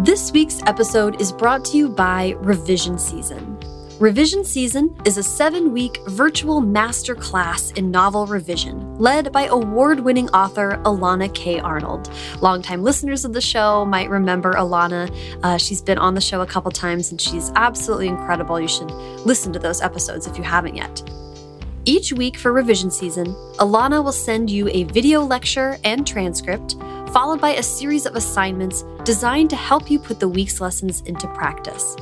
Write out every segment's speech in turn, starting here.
This week's episode is brought to you by Revision Season. Revision Season is a seven week virtual master class in novel revision, led by award winning author Elana K. Arnold. Longtime listeners of the show might remember Elana. Uh, she's been on the show a couple times and she's absolutely incredible. You should listen to those episodes if you haven't yet. Each week for revision season, Elana will send you a video lecture and transcript, followed by a series of assignments designed to help you put the week's lessons into practice.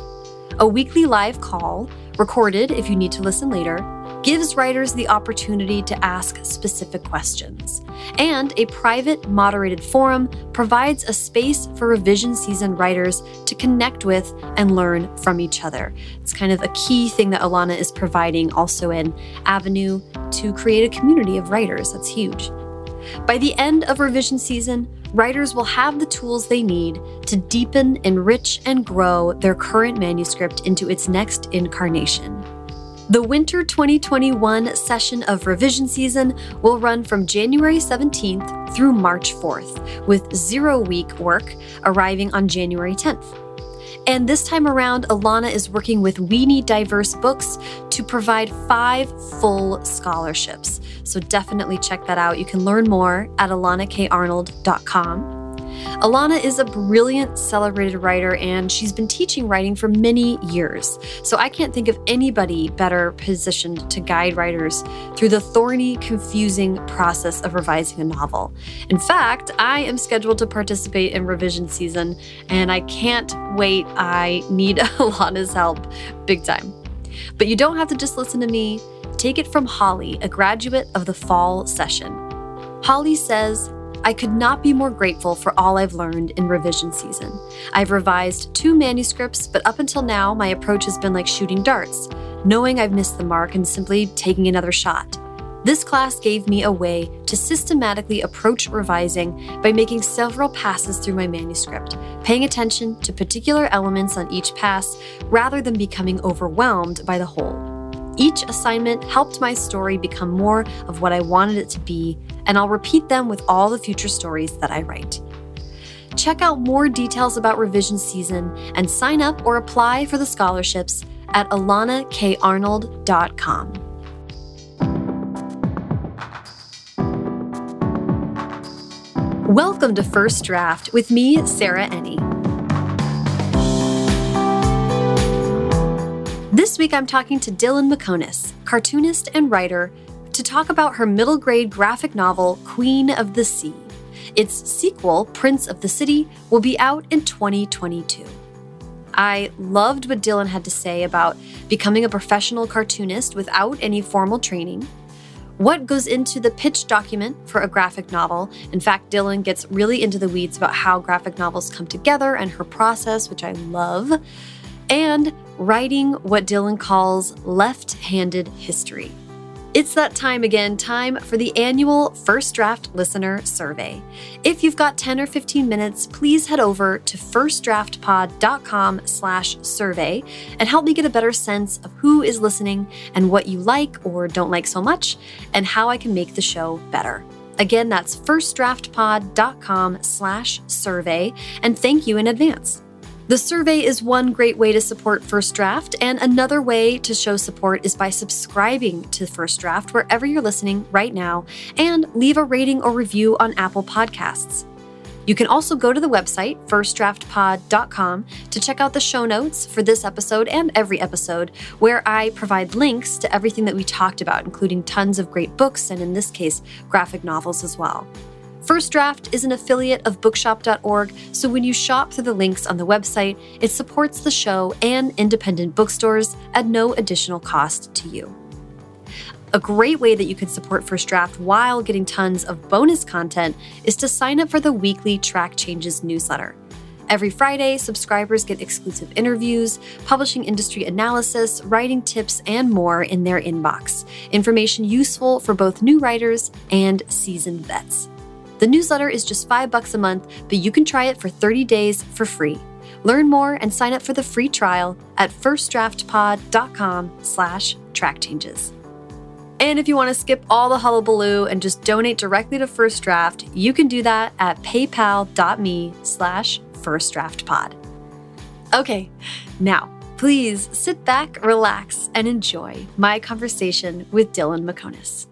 A weekly live call, recorded if you need to listen later, gives writers the opportunity to ask specific questions. And a private, moderated forum provides a space for revision season writers to connect with and learn from each other. It's kind of a key thing that Elana is providing, also an avenue to create a community of writers. That's huge. By the end of revision season, writers will have the tools they need to deepen, enrich, and grow their current manuscript into its next incarnation. The winter 2021 session of revision season will run from January 17th through March 4th, with zero week work arriving on January 10th. And this time around, Elana is working with We Need Diverse Books to provide five full scholarships. So definitely check that out. You can learn more at elanakarnold.com. Elana is a brilliant, celebrated writer, and she's been teaching writing for many years. So I can't think of anybody better positioned to guide writers through the thorny, confusing process of revising a novel. In fact, I am scheduled to participate in revision season, and I can't wait. I need Elana's help big time. But you don't have to just listen to me. Take it from Holly, a graduate of the fall session. Holly says, I could not be more grateful for all I've learned in revision season. I've revised two manuscripts, but up until now, my approach has been like shooting darts, knowing I've missed the mark and simply taking another shot. This class gave me a way to systematically approach revising by making several passes through my manuscript, paying attention to particular elements on each pass rather than becoming overwhelmed by the whole. Each assignment helped my story become more of what I wanted it to be, and I'll repeat them with all the future stories that I write. Check out more details about revision season and sign up or apply for the scholarships at elanakarnold.com. Welcome to First Draft with me, Sarah Enni. This week, I'm talking to Dylan Meconis, cartoonist and writer, to talk about her middle grade graphic novel, Queen of the Sea. Its sequel, Prince of the City, will be out in 2022. I loved what Dylan had to say about becoming a professional cartoonist without any formal training. What goes into the pitch document for a graphic novel? In fact, Dylan gets really into the weeds about how graphic novels come together and her process, which I love. And writing what Dylan calls left handed history. It's that time again, time for the annual First Draft Listener Survey. If you've got 10 or 15 minutes, please head over to firstdraftpod.com slash survey and help me get a better sense of who is listening and what you like or don't like so much and how I can make the show better. Again, that's firstdraftpod.com slash survey, and thank you in advance. The survey is one great way to support First Draft, and another way to show support is by subscribing to First Draft wherever you're listening right now and leave a rating or review on Apple Podcasts. You can also go to the website, firstdraftpod.com, to check out the show notes for this episode and every episode, where I provide links to everything that we talked about, including tons of great books and, in this case, graphic novels as well. First Draft is an affiliate of bookshop.org, so when you shop through the links on the website, it supports the show and independent bookstores at no additional cost to you. A great way that you can support First Draft while getting tons of bonus content is to sign up for the weekly Track Changes newsletter. Every Friday, subscribers get exclusive interviews, publishing industry analysis, writing tips, and more in their inbox. Information useful for both new writers and seasoned vets. The newsletter is just 5 bucks a month, but you can try it for 30 days for free. Learn more and sign up for the free trial at firstdraftpod.com slash track changes. And if you want to skip all the hullabaloo and just donate directly to First Draft, you can do that at paypal.me slash firstdraftpod. Okay, now please sit back, relax, and enjoy my conversation with Dylan Meconis.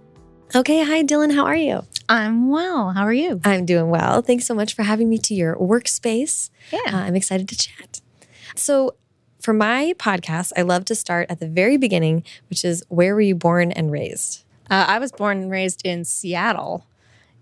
Okay, hi Dylan, how are you? I'm well. How are you? I'm doing well. Thanks so much for having me to your workspace. Yeah. Uh, I'm excited to chat. So, for my podcast, I love to start at the very beginning, which is where were you born and raised? Uh, I was born and raised in Seattle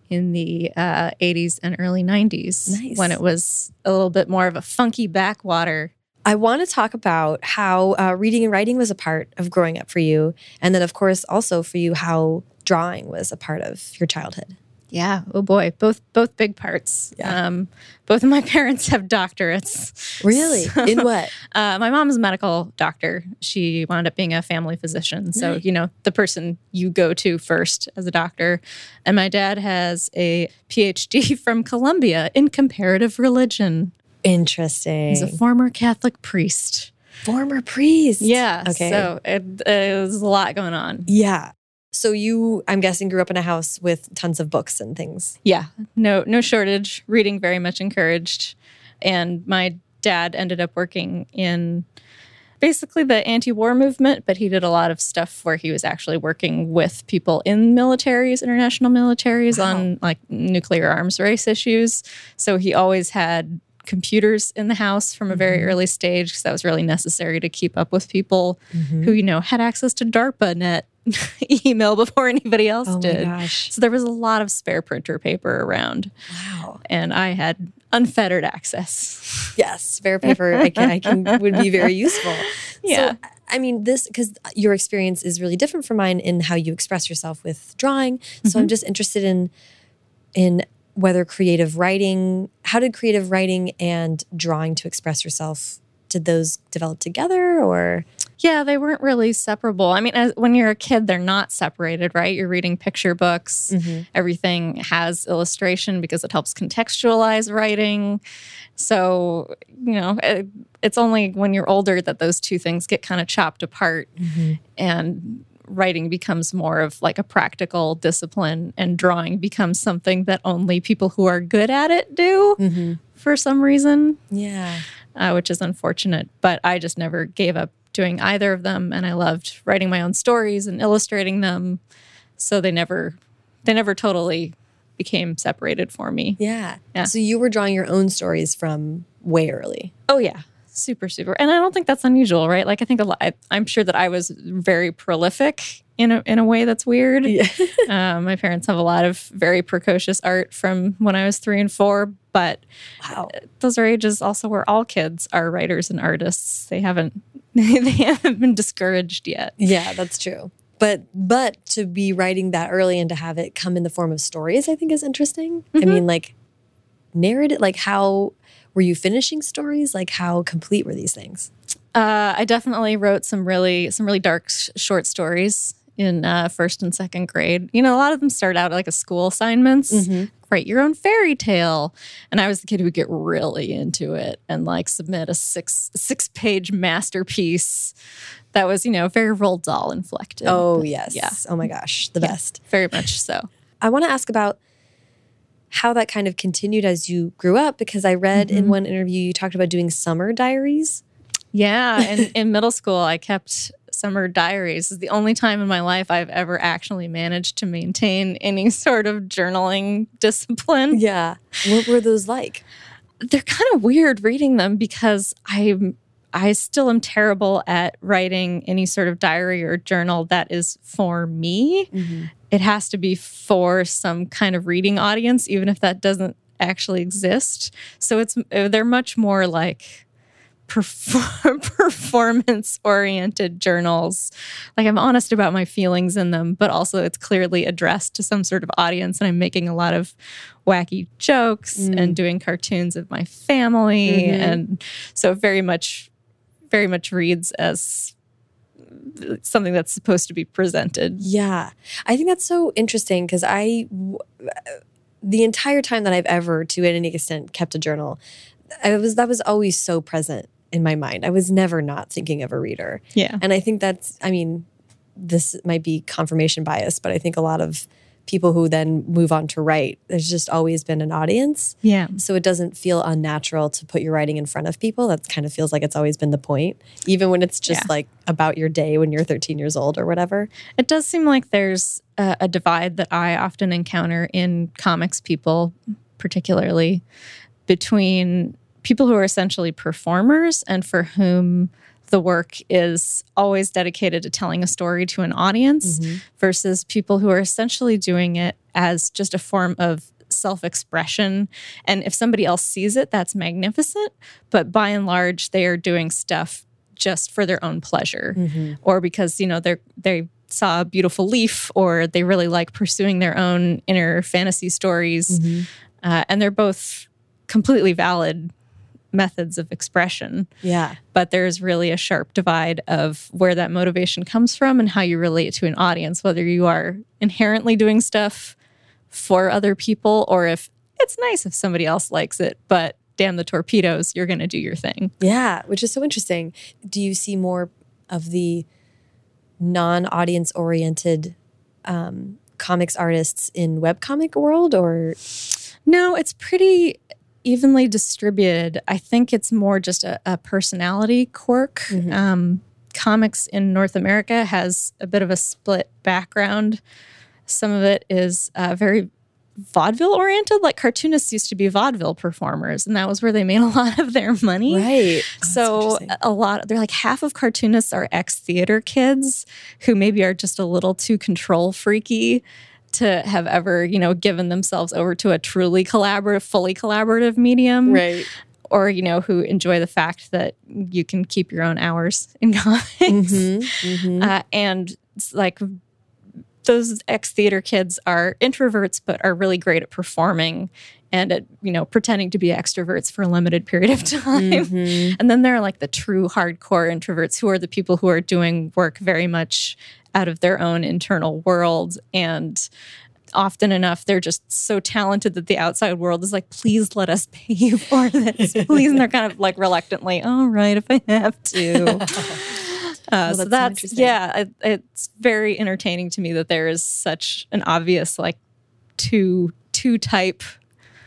in the uh, 80s and early 90s Nice. when it was a little bit more of a funky backwater. I want to talk about how uh, reading and writing was a part of growing up for you. And then, of course, also for you, how drawing was a part of your childhood. Yeah. Oh boy. Both both big parts. Yeah. Um, both of my parents have doctorates. Really? So- In what? Uh, my mom's a medical doctor. She wound up being a family physician. So, Nice. you know, the person you go to first as a doctor. And my dad has a PhD from Columbia in comparative religion. Interesting. He's a former Catholic priest. former priest. Yeah. Okay. So it, it was a lot going on. Yeah. So you, I'm guessing, grew up in a house with tons of books and things. Yeah. No, no shortage. Reading very much encouraged. And my dad ended up working in basically the anti-war movement, but he did a lot of stuff where he was actually working with people in militaries, international militaries Wow. on like nuclear arms race issues. So he always had computers in the house from a very Mhm. early stage because that was really necessary to keep up with people Mm-hmm. who you know had access to DARPA net email before anybody else Oh did. gosh. So there was a lot of spare printer paper around, Wow. and I had unfettered access. Yes, spare paper. I can, I can would be very useful. Yeah. So, I mean, this because your experience is really different from mine in how you express yourself with drawing. So I'm mm-hmm. just interested in in whether creative writing, how did creative writing and drawing to express yourself did those develop together or Yeah, they weren't really separable. I mean, as, when you're a kid, they're not separated, right? You're reading picture books. Everything has illustration because it helps contextualize writing. So, you know, it, it's only when you're older that those two things get kind of chopped apart and writing becomes more of like a practical discipline and drawing becomes something that only people who are good at it do Mhm. for some reason, Yeah. Uh, which is unfortunate. But I just never gave up doing either of them, and I loved writing my own stories and illustrating them. So they never, they never totally became separated for me. Yeah. Yeah. So you were drawing your own stories from way early. Oh yeah, super super. And I don't think that's unusual, right? Like I think a lot. I, I'm sure that I was very prolific in a in a way that's weird. Yeah. um, my parents have a lot of very precocious art from when I was three and four, but wow. those are ages also where all kids are writers and artists. They haven't they haven't been discouraged yet. Yeah, that's true. But but to be writing that early and to have it come in the form of stories, I think is interesting. I mean, like narrative, like how were you finishing stories? Like how complete were these things? Uh, I definitely wrote some really some really dark sh- short stories in uh, first and second grade. You know, a lot of them start out like a school assignments. Write your own fairy tale, and I was the kid who would get really into it and like submit a six six page masterpiece that was you know very Roald Dahl inflected. Oh yes. yeah. Oh my gosh, the Yeah. best. very much so. I want to ask about how that kind of continued as you grew up because I read in one interview you talked about doing summer diaries. Yeah, and in middle school, I kept summer diaries. is the only time in my life I've ever actually managed to maintain any sort of journaling discipline. Yeah. What were those like? They're kind of weird reading them because I'm I still am terrible at writing any sort of diary or journal that is for me. Mm-hmm. It has to be for some kind of reading audience, even if that doesn't actually exist. So it's they're much more like perform- performance oriented journals. Like I'm honest about my feelings in them, but also it's clearly addressed to some sort of audience. And I'm making a lot of wacky jokes mm. and doing cartoons of my family. Mm-hmm. And so it very much, very much reads as something that's supposed to be presented. Yeah. I think that's so interesting because I, w- uh, the entire time that I've ever, to any extent, kept a journal, I was that was always so present in my mind. I was never not thinking of a reader. Yeah. And I think that's, I mean, this might be confirmation bias, but I think a lot of people who then move on to write. There's just always been an audience. Yeah. So it doesn't feel unnatural to put your writing in front of people. That kind of feels like it's always been the point, even when it's just Yeah. like about your day when you're 13 years old or whatever. It does seem like there's a, a divide that I often encounter in comics people, particularly between people who are essentially performers and for whom the work is always dedicated to telling a story to an audience mm-hmm. versus people who are essentially doing it as just a form of self expression. And if somebody else sees it, that's magnificent. But by and large, they are doing stuff just for their own pleasure mm-hmm. or because, you know, they're, they saw a beautiful leaf or they really like pursuing their own inner fantasy stories. Mm-hmm. Uh, and they're both completely valid methods of expression Yeah. but there's really a sharp divide of where that motivation comes from and how you relate to an audience, whether you are inherently doing stuff for other people or if it's nice if somebody else likes it, but damn the torpedoes, you're going to do your thing. Yeah, which is so interesting. Do you see more of the non-audience oriented um, comics artists in webcomic world or No, it's pretty evenly distributed. I think it's more just a, a personality quirk. Um, comics in North America has a bit of a split background. Some of it is uh, very vaudeville oriented. Like cartoonists used to be vaudeville performers, and that was where they made a lot of their money. right? So a lot, they're like half of cartoonists are ex theater kids who maybe are just a little too control freaky to have ever, you know, given themselves over to a truly collaborative, fully collaborative medium, right. or you know, who enjoy the fact that you can keep your own hours in comics, Mm-hmm. uh, and like those ex theater kids are introverts but are really great at performing and at you know pretending to be extroverts for a limited period of time. Mm-hmm. and then there are like the true hardcore introverts who are the people who are doing work very much out of their own internal world. And often enough they're just so talented that the outside world is like please let us pay you for this. Please and they're kind of like reluctantly all right if i have to Uh, that's so that's interesting. yeah, it, it's very entertaining to me that there is such an obvious like two two type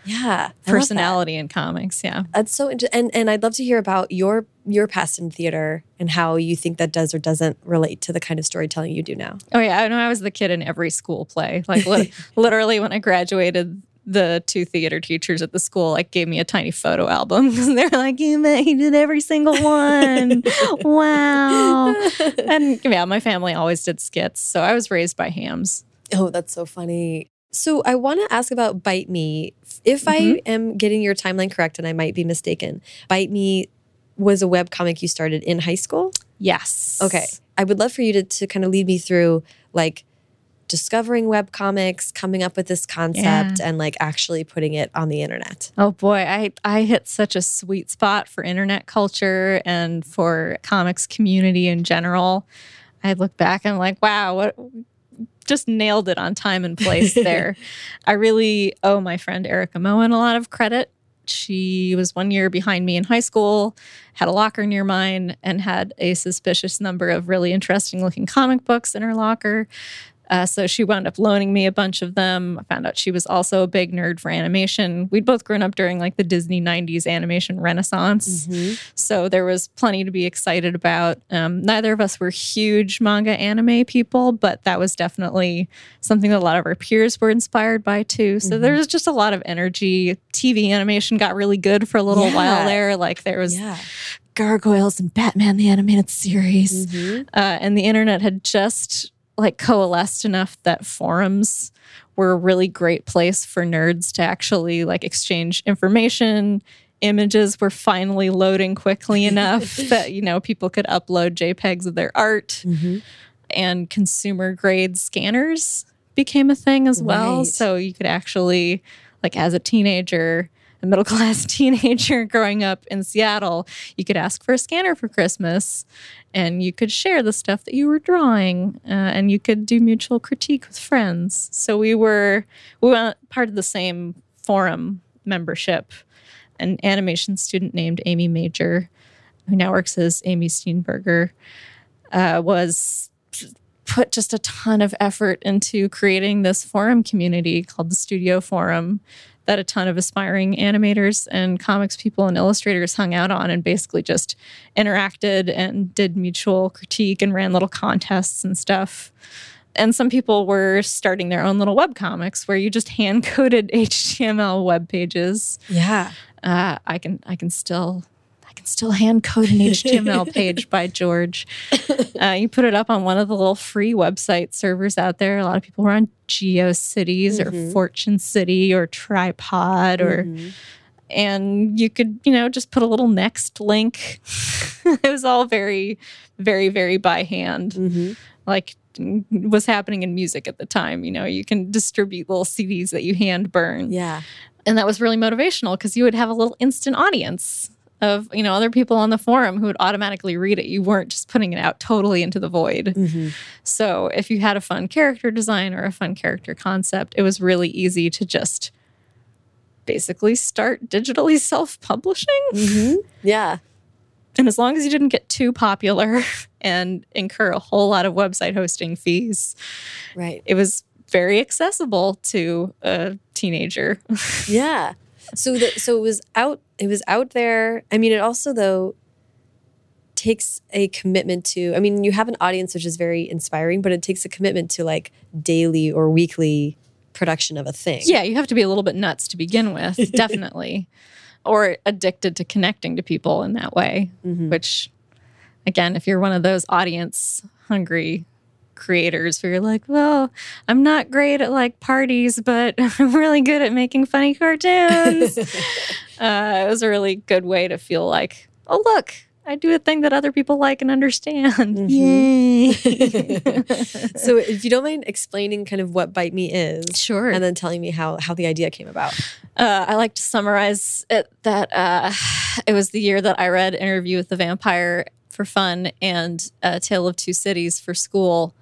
Yeah, personality in comics. Yeah, That's so interesting and and I'd love to hear about your your past in theater and how you think that does or doesn't relate to the kind of storytelling you do now. Oh yeah, I know. I was the kid in every school play. Like lit- literally, when I graduated, the two theater teachers at the school like gave me a tiny photo album because they're like, "You did every single one. wow!" And yeah, my family always did skits, so I was raised by hams. Oh, that's so funny. So I want to ask about Bite Me. If I Mm-hmm. am getting your timeline correct, and I might be mistaken, Bite Me was a web comic you started in high school. Yes. Okay. I would love for you to, to kind of lead me through like discovering web comics, coming up with this concept, and like actually putting it on the internet. Oh boy, I I hit such a sweet spot for internet culture and for comics community in general. I look back and I'm like, wow, what just nailed it on time and place there. I really owe my friend Erica Moen a lot of credit. She was one year behind me in high school, had a locker near mine, and had a suspicious number of really interesting looking comic books in her locker. Uh, so she wound up loaning me a bunch of them. I found out she was also a big nerd for animation. We'd both grown up during like the Disney 90s animation renaissance. So there was plenty to be excited about. Um, neither of us were huge manga anime people, but that was definitely something that a lot of our peers were inspired by too. So there was just a lot of energy. TV animation got really good for a little Yeah. while there. Like there was Yeah. Gargoyles and Batman the Animated Series. Mhm. Uh, and the internet had just like coalesced enough that forums were a really great place for nerds to actually like exchange information. Images were finally loading quickly enough that you know people could upload JPEGs of their art, Mhm. and consumer grade scanners became a thing as well. Right. So you could actually, like, as a teenager, a middle class teenager growing up in Seattle, you could ask for a scanner for Christmas and you could share the stuff that you were drawing uh, and you could do mutual critique with friends. So we were, we were part of the same forum membership. An animation student named Amy Major, who now works as Amy Steenberger, uh, was put just a ton of effort into creating this forum community called the Studio Forum that a ton of aspiring animators and comics people and illustrators hung out on and basically just interacted and did mutual critique and ran little contests and stuff. And some people were starting their own little web comics where you just hand coded HTML web pages. Yeah. Uh, I can I can still can still hand code an HTML page by George. Uh, you put it up on one of the little free website servers out there. A lot of people were on GeoCities mm-hmm. or Fortune City or Tripod or. Mm-hmm. And you could, you know, just put a little next link. it was all very, very, very by hand. Mm-hmm. Like was happening in music at the time. You know, you can distribute little CDs that you hand burn. Yeah. And that was really motivational because you would have a little instant audience of you know other people on the forum who would automatically read it. You weren't just putting it out totally into the void. Mm-hmm. so if you had a fun character design or a fun character concept it was really easy to just basically start digitally self-publishing. Mm-hmm. yeah. And as long as you didn't get too popular and incur a whole lot of website hosting fees right. it was very accessible to a teenager. Yeah. So that so it was out it was out there. I mean, it also though takes a commitment to I mean, you have an audience which is very inspiring, but it takes a commitment to like daily or weekly production of a thing. Yeah, you have to be a little bit nuts to begin with, definitely. or addicted to connecting to people in that way, mm-hmm. which again, if you're one of those audience hungry creators where you're like, well, I'm not great at like parties, but I'm really good at making funny cartoons. uh, it was a really good way to feel like, oh, look, I do a thing that other people like and understand. Mm-hmm. Yay. so if you don't mind explaining kind of what Bite Me is. Sure. And then telling me how, how the idea came about. Uh, I like to summarize it that uh, it was the year that I read Interview with the Vampire for fun and A Tale of Two Cities for school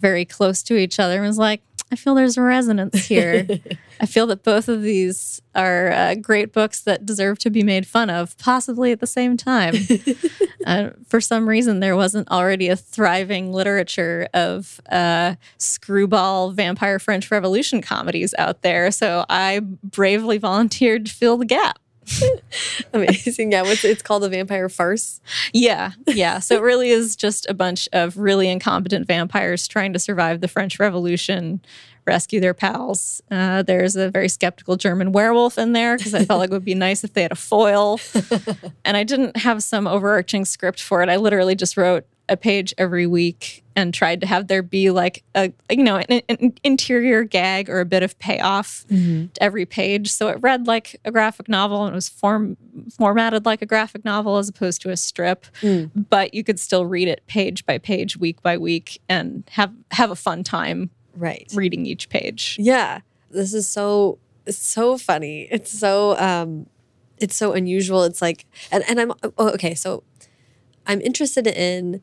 very close to each other and was like, I feel there's a resonance here. I feel that both of these are uh, great books that deserve to be made fun of, possibly at the same time. uh, for some reason, there wasn't already a thriving literature of uh, screwball vampire French Revolution comedies out there. So I bravely volunteered to fill the gap. Amazing. Yeah, what's it's called a vampire farce. Yeah, yeah. So it really is just a bunch of really incompetent vampires trying to survive the French Revolution, rescue their pals. Uh, there's a very skeptical German werewolf in there because I felt like it would be nice if they had a foil. and I didn't have some overarching script for it. I literally just wrote a page every week and tried to have there be like a you know an, an interior gag or a bit of payoff mm-hmm. to every page. So it read like a graphic novel and it was form formatted like a graphic novel as opposed to a strip. Mm. but you could still read it page by page week by week and have have a fun time right. reading each page. Yeah. This is so so funny. It's so um it's so unusual. It's like and, and i'm oh, okay. So i'm interested in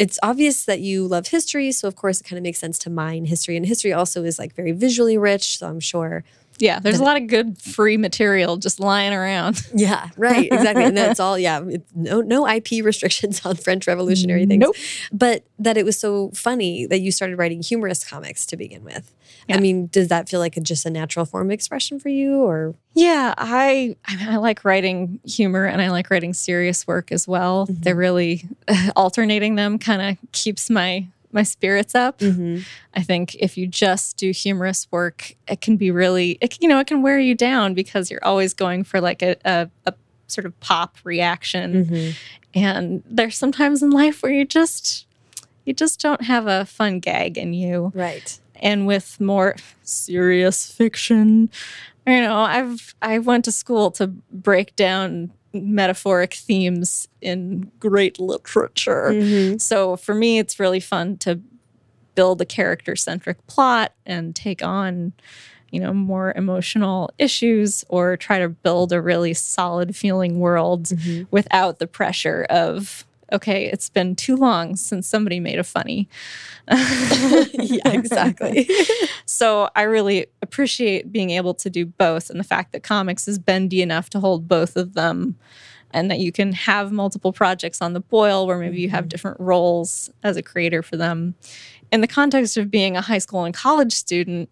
it's obvious that you love history. So, of course, it kind of makes sense to mine history. And history also is like very visually rich. So, I'm sure. Yeah, there's a lot of good free material just lying around. Yeah, right, exactly. and that's all, yeah, no, no IP restrictions on French revolutionary things. Nope. But that it was so funny that you started writing humorous comics to begin with. Yeah. I mean, does that feel like a, just a natural form of expression for you or? Yeah, I I, mean, I like writing humor and I like writing serious work as well. Mm-hmm. They're really alternating them kind of keeps my my spirits up. Mm-hmm. I think if you just do humorous work, it can be really, it, you know, it can wear you down because you're always going for like a, a, a sort of pop reaction. Mm-hmm. And there's sometimes in life where you just, you just don't have a fun gag in you. Right and with more serious fiction. You know, I've I went to school to break down metaphoric themes in great literature. Mm-hmm. So for me, it's really fun to build a character centric plot and take on you know more emotional issues or try to build a really solid feeling world mm-hmm. without the pressure of okay, it's been too long since somebody made a funny. yeah, exactly. so I really appreciate being able to do both and the fact that comics is bendy enough to hold both of them and that you can have multiple projects on the boil where maybe you have mm-hmm. different roles as a creator for them. In the context of being a high school and college student,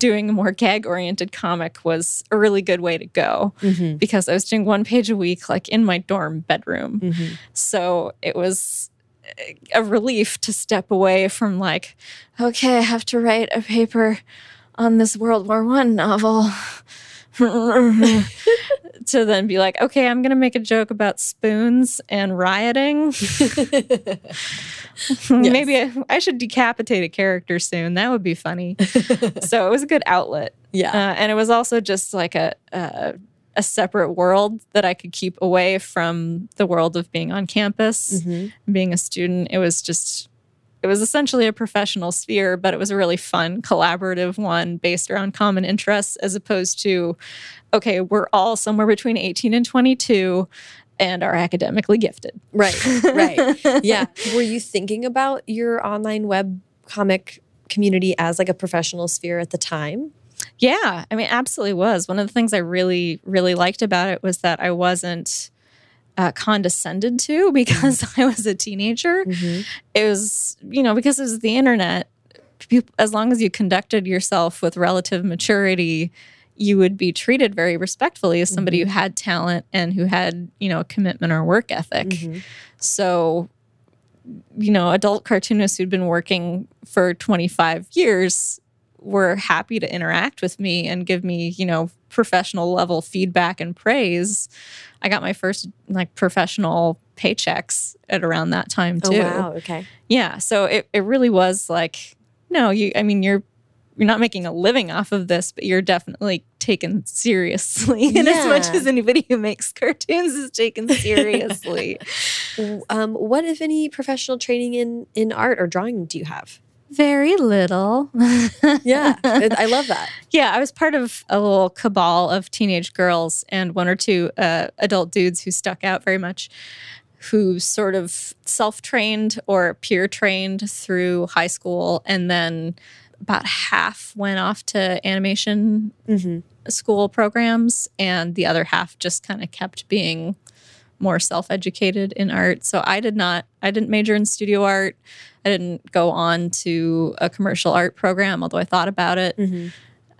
doing a more gag oriented comic was a really good way to go Mm-hmm. because I was doing one page a week, like in my dorm bedroom. Mm-hmm. So it was a relief to step away from like, okay, I have to write a paper on this World War One novel. to then be like, okay, I'm gonna make a joke about spoons and rioting. Maybe I, I should decapitate a character soon. That would be funny. so it was a good outlet. Yeah. Uh, and it was also just like a, a a separate world that I could keep away from the world of being on campus, Mm-hmm. being a student. It was just it was essentially a professional sphere, but it was a really fun collaborative one based around common interests as opposed to okay, we're all somewhere between 18 and 22 and are academically gifted. Right. Right. yeah. Were you thinking about your online web comic community as like a professional sphere at the time? Yeah, I mean, absolutely was. One of the things I really, really liked about it was that I wasn't uh, condescended to because I was a teenager. It was, you know, because it was the internet, as long as you conducted yourself with relative maturity, you would be treated very respectfully as somebody who had talent and who had, you know, a commitment or work ethic. Mm-hmm. So, you know, adult cartoonists who'd been working for 25 years were happy to interact with me and give me, you know, professional level feedback and praise. I got my first like professional paychecks at around that time too. Oh wow. Okay. Yeah. So it, it really was like, no, you I mean you're you're not making a living off of this, but you're definitely taken seriously. And as much as anybody who makes cartoons is taken seriously. Um, what if any professional training in in art or drawing do you have? Very little. Yeah, I I love that. Yeah, I was part of a little cabal of teenage girls and one or two uh, adult dudes who stuck out very much, who sort of self trained or peer trained through high school. And then about half went off to animation Mm-hmm. school programs, and the other half just kind of kept being more self-educated in art. So I did not I didn't major in studio art. I didn't go on to a commercial art program, although I thought about it. Mm-hmm.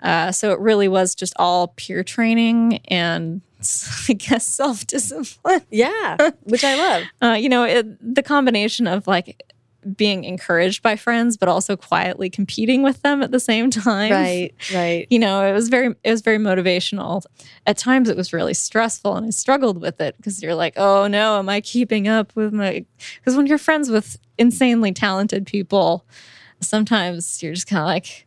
Uh, so it really was just all peer training and I guess self-discipline. Yeah, which I love. Uh, you know, it, the combination of like being encouraged by friends, but also quietly competing with them at the same time Right, right. you know it was very it was very motivational at times it was really stressful and i struggled with it because you're like oh no am i keeping up with my because when you're friends with insanely talented people sometimes you're just kind of like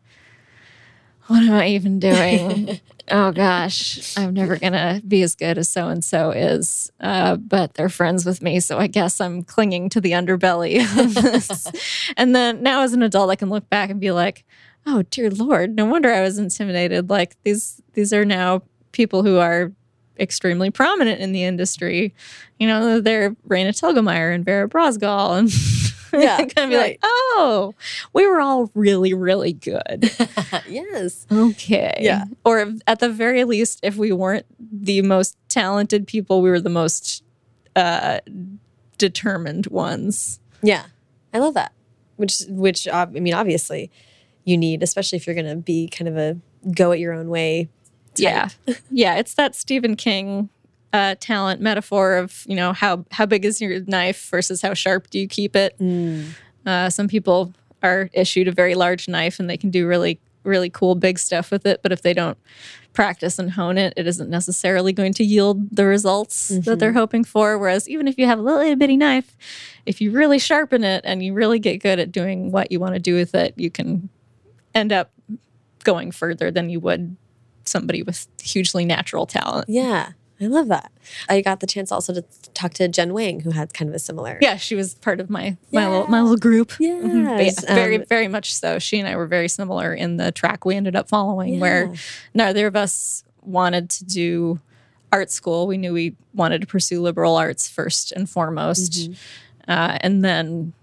what am i even doing? Oh gosh. I'm never gonna be as good as so and so is uh, but they're friends with me so i guess i'm clinging to the underbelly of this. And then now as an adult i can look back and be like oh dear lord no wonder i was intimidated. Like these these are now people who are extremely prominent in the industry. You know they're Raina Telgemeier and Vera Brosgol and Yeah, kind of be right. like oh we were all really really good yes. okay Yeah. or if- at the very least if we weren't the most talented people we were the most uh determined ones Yeah, I love that. Which, which I mean, obviously, you need, especially if you're going to be kind of a go at your own way. Yeah. yeah. It's that Stephen King uh, talent metaphor of, you know, how, how big is your knife versus how sharp do you keep it? Uh, some people are issued a very large knife and they can do really, really cool big stuff with it. But if they don't practice and hone it, it isn't necessarily going to yield the results that they're hoping for. Whereas even if you have a little itty bitty knife, if you really sharpen it and you really get good at doing what you want to do with it, you can end up going further than you would somebody with hugely natural talent. Yeah, I love that. I got the chance also to talk to Jen Wang, who had kind of a similar. Yeah, she was part of my my little my little group. Mhm. But Yes, yeah, very um, very much so. She and I were very similar in the track we ended up following, where neither of us wanted to do art school. We knew we wanted to pursue liberal arts first and foremost, Mm-hmm. uh, and then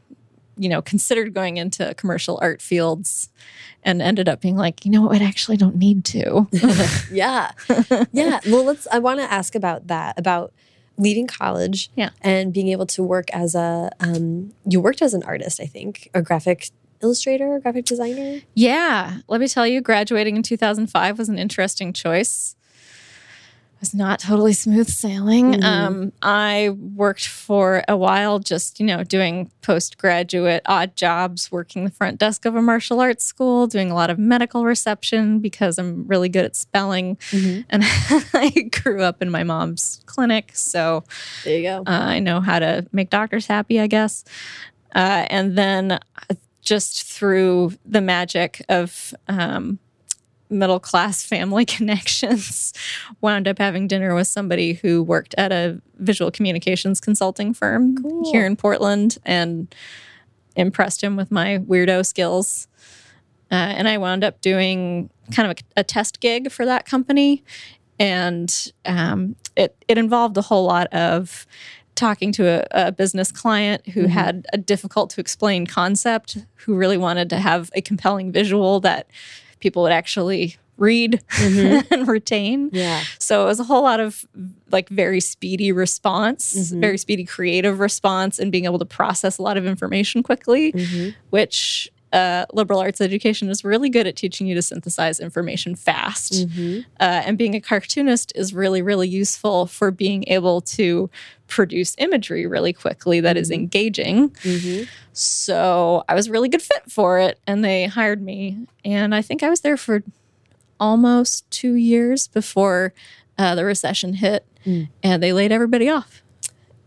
you know considered going into commercial art fields, and ended up being like, you know what, I actually don't need to. yeah yeah well let's i want to ask about that about leaving college Yeah. and being able to work as a um, you worked as an artist i think a graphic illustrator graphic designer Yeah, let me tell you, graduating in 2005 was an interesting choice. It was not totally smooth sailing. Mhm. Um, I worked for a while just, you know, doing postgraduate odd jobs, working the front desk of a martial arts school, doing a lot of medical reception because I'm really good at spelling. And I grew up in my mom's clinic. So there you go uh, I know how to make doctors happy, I guess. Uh, and then uh, just through the magic of um, middle class family connections, wound up having dinner with somebody who worked at a visual communications consulting firm Cool. here in Portland and impressed him with my weirdo skills. Uh, and I wound up doing kind of a, a test gig for that company. And um, it, it involved a whole lot of talking to a, a business client who Mhm. had a difficult to explain concept, who really wanted to have a compelling visual that people would actually read Mhm. and retain. yeah So it was a whole lot of like very speedy response, Mhm. very speedy creative response, and being able to process a lot of information quickly, Mhm. which uh, liberal arts education is really good at teaching you to synthesize information fast. Mhm. Uh, and being a cartoonist is really, really useful for being able to produce imagery really quickly that is Mhm. engaging. Mhm. So I was a really good fit for it, and they hired me. And I think I was there for almost two years before uh, the recession hit, Mm. and they laid everybody off.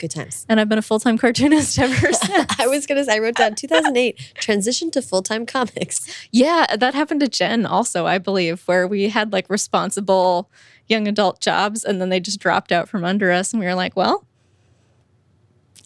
Good times And I've been a full time cartoonist ever since. i was gonna say i wrote down 2008 transition to full-time comics yeah, that happened to Jen also, I believe, where we had like responsible young adult jobs, and then they just dropped out from under us, and we were like, well,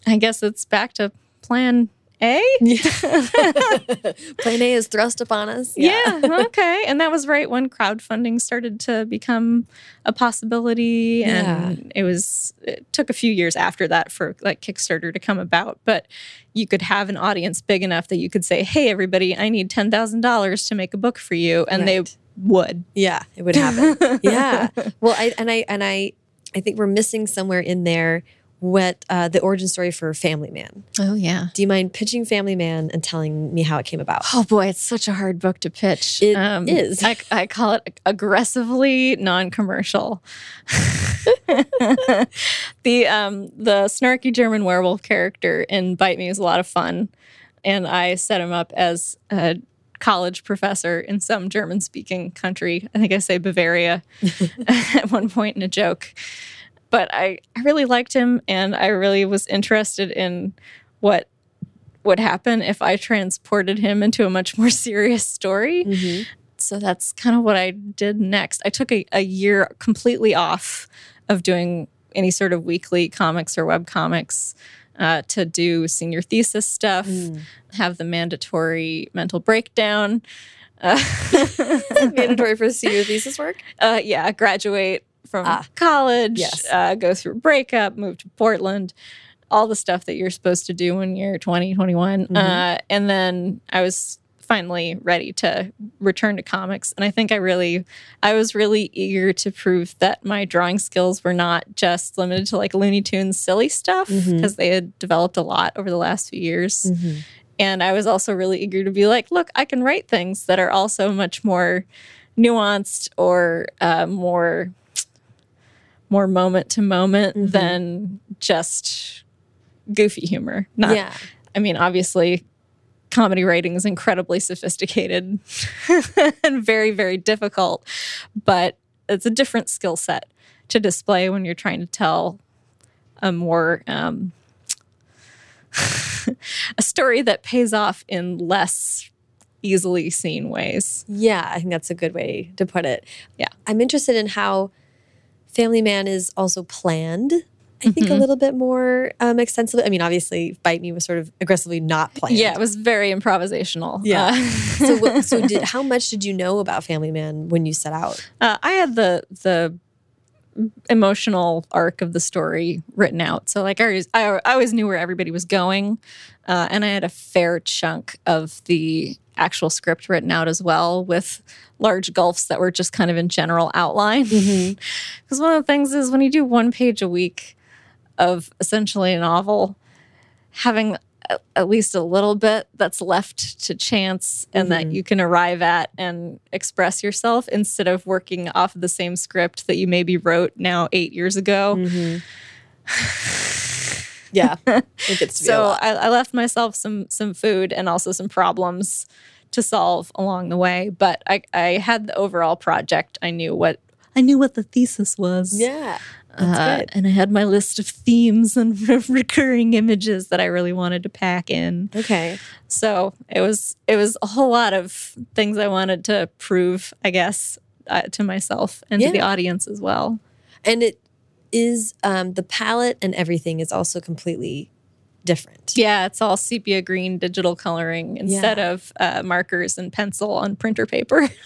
I guess it's back to plan A. plan a is thrust upon us Yeah. okay. And that was right when crowdfunding started to become a possibility. And it was, it took a few years after that for like Kickstarter to come about. But you could have an audience big enough that you could say, hey, everybody, I need $10,000 to make a book for you. And they would. Yeah, it would happen. yeah. Well, I and I and I I think we're missing somewhere in there what uh, the origin story for Family Man. Oh, yeah. Do you mind pitching Family Man and telling me how it came about? Oh boy, it's such a hard book to pitch. It is. I, I call it aggressively non-commercial. the um, the snarky German werewolf character in Bite Me is a lot of fun, and I set him up as a college professor in some German-speaking country. I think I say Bavaria at one point in a joke. But I, I really liked him, and I really was interested in what would happen if I transported him into a much more serious story. Mhm. So that's kind of what I did next. I took a, a year completely off of doing any sort of weekly comics or web comics uh, to do senior thesis stuff, Mm. have the mandatory mental breakdown. Uh, Mandatory for senior thesis work. uh, yeah, graduate from Ah. college, Yes. uh, go through a breakup, move to Portland, all the stuff that you're supposed to do when you're 20, 21. Mhm. Uh, and then I was finally ready to return to comics. And I think I really, I was really eager to prove that my drawing skills were not just limited to like Looney Tunes silly stuff because they had developed a lot over the last few years. Mhm. And I was also really eager to be like, look, I can write things that are also much more nuanced or uh, more more moment to moment Mhm. than just goofy humor. Not, yeah. I mean, obviously, comedy writing is incredibly sophisticated and very, very difficult, but it's a different skill set to display when you're trying to tell a more um, a story that pays off in less easily seen ways. Yeah, I think that's a good way to put it. Yeah. I'm interested in how Family Man is also planned. I think a Mhm. little bit more um, extensively. I mean, obviously, Bite Me was sort of aggressively not planned. Yeah, it was very improvisational. Yeah. Uh, so, what, so did, how much did you know about Family Man when you set out? Uh, I had the the emotional arc of the story written out, so like I always, I, I always knew where everybody was going, uh, and I had a fair chunk of the actual script written out as well, with large gulfs that were just kind of in general outline. Because one of the things is when you do one page a week. of essentially a novel having a, at least a little bit that's left to chance and that Mhm. you can arrive at and express yourself instead of working off of the same script that you maybe wrote now eight years ago. Mhm. yeah, it gets to be so. I, I left myself some some food and also some problems to solve along the way. But I, I had the overall project. I knew what I knew what the thesis was. Yeah, that's Uh, and I had my list of themes and recurring images that I really wanted to pack in. Okay. So it was it was a whole lot of things I wanted to prove, I guess, uh, to myself and to the audience as well. And it is um, the palette and everything is also completely different. Yeah, it's all sepia green digital coloring instead Yeah. of uh, markers and pencil on printer paper.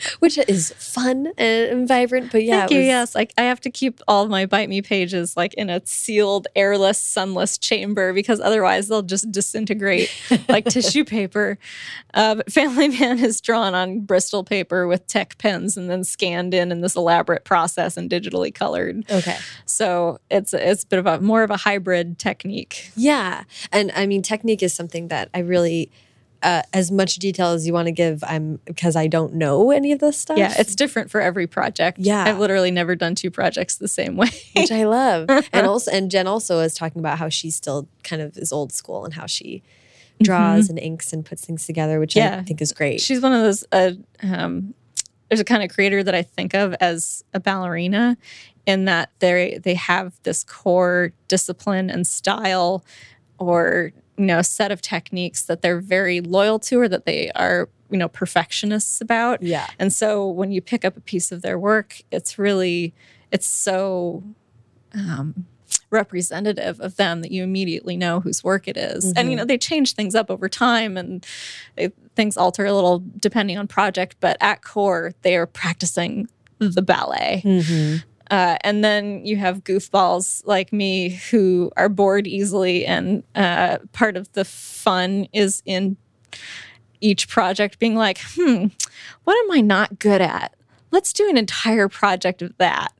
which is fun and vibrant. But yeah, Thank you. was- Yes, like I have to keep all of my Bite Me pages like in a sealed, airless, sunless chamber because otherwise they'll just disintegrate like tissue paper. Uh, but Family Man is drawn on Bristol paper with tech pens and then scanned in in this elaborate process and digitally colored. Okay. So it's it's a bit of a more of a hybrid technique. Yeah, and I mean, technique is something that I really. Uh, as much detail as you want to give, I'm because I don't know any of this stuff. Yeah, it's different for every project. Yeah. I've literally never done two projects the same way. which I love. and also, and Jen also is talking about how she still kind of is old school and how she draws and inks and puts things together, which I Mm-hmm. Think is great. She's one of those. Uh, um, there's a kind of creator that I think of as a ballerina, in that they they have this core discipline and style, or you know, set of techniques that they're very loyal to, or that they are you know perfectionists about. yeah, And so when you pick up a piece of their work, it's really it's so um, representative of them that you immediately know whose work it is. And you know they change things up over time, and they, things alter a little depending on project. But at core, they are practicing the ballet. Uh, and then you have goofballs like me who are bored easily, and uh, part of the fun is in each project being like, hmm, what am I not good at? Let's do an entire project of that.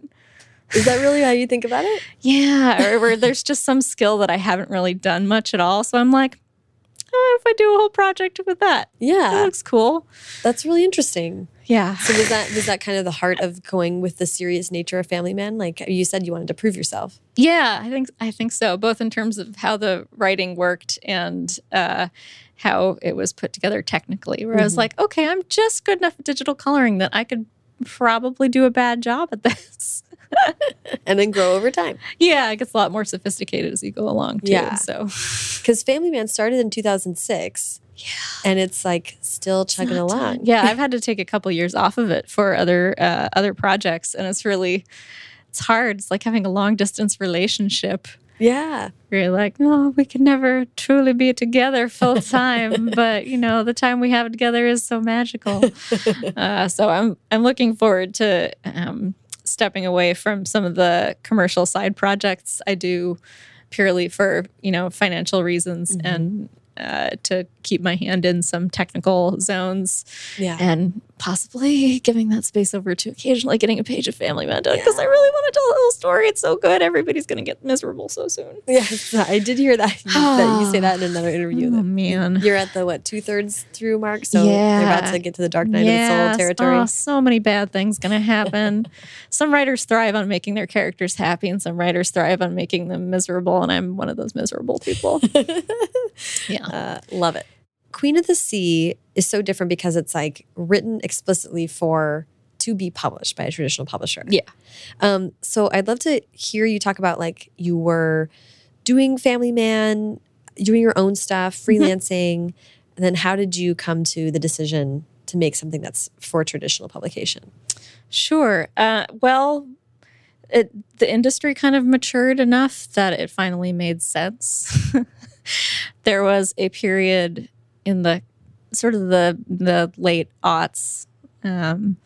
is that really how you think about it? Yeah, or where there's just some skill that I haven't really done much at all. So I'm like, oh, if I do a whole project with that? Yeah. That looks cool. that's really interesting. Yeah. So was that was that kind of the heart of going with the serious nature of Family Man? Like you said, you wanted to prove yourself. Yeah, I think I think so. Both in terms of how the writing worked and uh, how it was put together technically. Where I was like, okay, I'm just good enough at digital coloring that I could probably do a bad job at this. and then grow over time. yeah, it gets a lot more sophisticated as you go along too. Yeah. So Because Family Man started in 2006. Yeah. And it's like still chugging along. Yeah, I've had to take a couple years off of it for other uh, other projects, and it's really it's hard. It's like having a long distance relationship. Yeah. You're like, no, we can never truly be together full time, but you know, the time we have together is so magical. uh, so I'm I'm looking forward to um, stepping away from some of the commercial side projects I do purely for you know financial reasons and uh, to keep my hand in some technical zones Yeah. and possibly giving that space over to occasionally getting a page of Family Man done because I really want to tell a little story. It's so good. Everybody's going to get miserable so soon. Yes, I did hear that, that you say that in another interview. Oh, man. You're at the what two thirds through mark, so they're about to get to the dark night of the soul territory. Oh, so many bad things going to happen. some writers thrive on making their characters happy, and some writers thrive on making them miserable. And I'm one of those miserable people. yeah. Uh, love it. Queen of the Sea is so different because it's like written explicitly for to be published by a traditional publisher. Yeah. Um, so I'd love to hear you talk about like you were doing Family Man, doing your own stuff, Mm-hmm. freelancing, and then how did you come to the decision to make something that's for traditional publication? Sure. Uh, well, it, the industry kind of matured enough that it finally made sense. there was a period in the sort of the the late aughts um,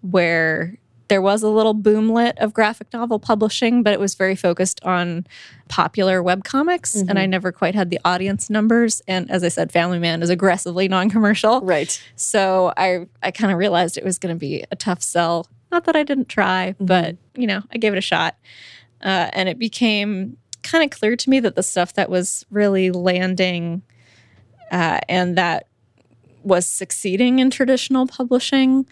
where there was a little boomlet of graphic novel publishing, but it was very focused on popular webcomics, and I never quite had the audience numbers. And as I said, Family Man is aggressively non-commercial. Right. So I I kind of realized it was going to be a tough sell. Not that I didn't try, but you know, I gave it a shot. Uh, and it became kind of clear to me that the stuff that was really landing uh, and that was succeeding in traditional publishing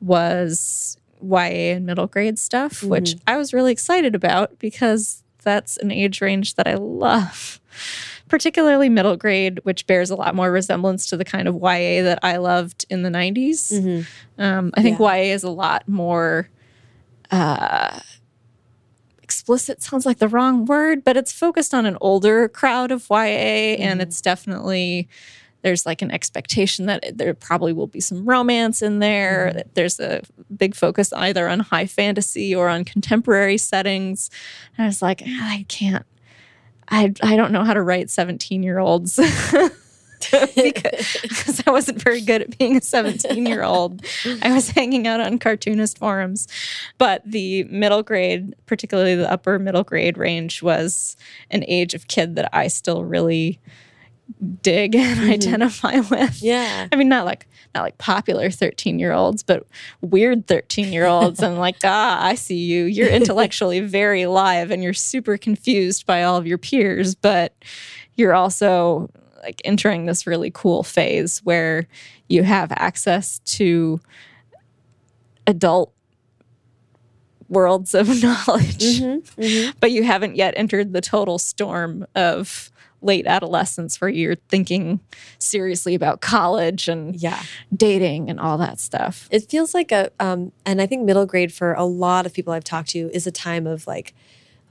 was YA and middle grade stuff, Mm-hmm. which I was really excited about because that's an age range that I love. Particularly middle grade, which bears a lot more resemblance to the kind of YA that I loved in the 90s. Mm-hmm. Um, I think YA is a lot more uh, explicit. Sounds like the wrong word, but it's focused on an older crowd of YA, and it's definitely there's like an expectation that there probably will be some romance in there. that There's a big focus either on high fantasy or on contemporary settings. And I was like, "Ah, I can't. I I don't know how to write 17 year olds. because, I wasn't very good at being a 17 year old. I was hanging out on cartoonist forums. But the middle grade, particularly the upper middle grade range, was an age of kid that I still really dig and identify with. Yeah. I mean, not like not like popular 13 year olds, but weird 13 year olds. and like, ah, I see you. You're intellectually very live and you're super confused by all of your peers, but you're also like entering this really cool phase where you have access to adult worlds of knowledge, but you haven't yet entered the total storm of late adolescence where you're thinking seriously about college and Yeah. dating and all that stuff. It feels like a, um, and I think middle grade for a lot of people I've talked to is a time of like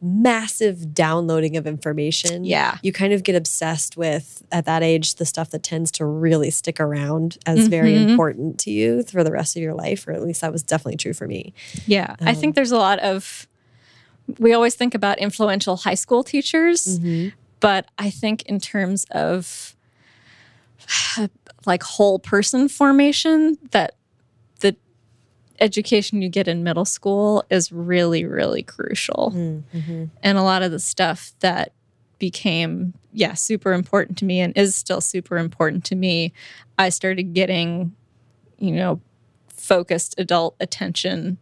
massive downloading of information. Yeah. You kind of get obsessed with, at that age, the stuff that tends to really stick around as mm-hmm. very important to you for the rest of your life, or at least that was definitely true for me. Yeah. I think um, there's a lot of, we always think about influential high school teachers, mm-hmm. but I think in terms of like whole person formation, that education you get in middle school is really, really crucial. Mm-hmm. And a lot of the stuff that became, yeah, super important to me and is still super important to me, I started getting, you know, focused adult attention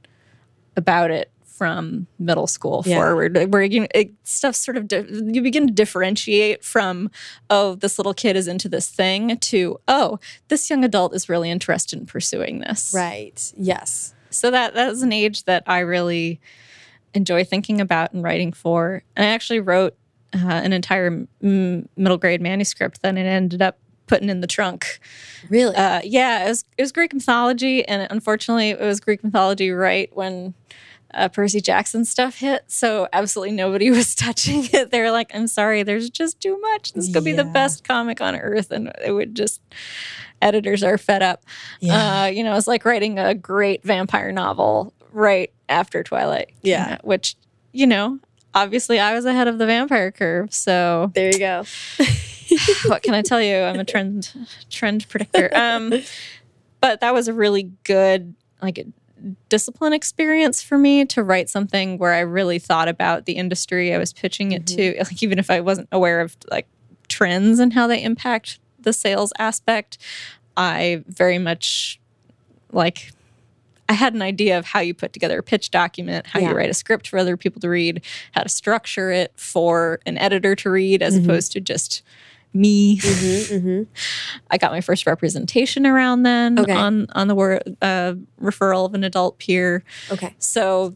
about it from middle school Yeah. forward where you it, stuff sort of di- you begin to differentiate from oh this little kid is into this thing to oh this young adult is really interested in pursuing this Right. Yes. so that that is an age that I really enjoy thinking about and writing for. And I actually wrote uh, an entire m- middle grade manuscript that I ended up putting in the trunk. Really? Uh, yeah, it was it was Greek mythology, and unfortunately, it was Greek mythology right when. Uh, Percy Jackson stuff hit, so absolutely nobody was touching it. They were like, "I'm sorry, there's just too much. This could be the best comic on earth," and it would just editors are fed up. Yeah. Uh, you know, it's like writing a great vampire novel right after Twilight. Yeah. Which, you know, obviously I was ahead of the vampire curve. So there you go. what can I tell you? I'm a trend trend predictor. Um, but that was a really good like discipline experience for me to write something where I really thought about the industry I was pitching it to, mm-hmm. like even if I wasn't aware of like trends and how they impact the sales aspect. I very much like I had an idea of how you put together a pitch document, how Yeah. you write a script for other people to read, how to structure it for an editor to read as mm-hmm. opposed to just me. Mm-hmm, mm-hmm. I got my first representation around then Okay. on on the wor- uh, referral of an adult peer. Okay. So,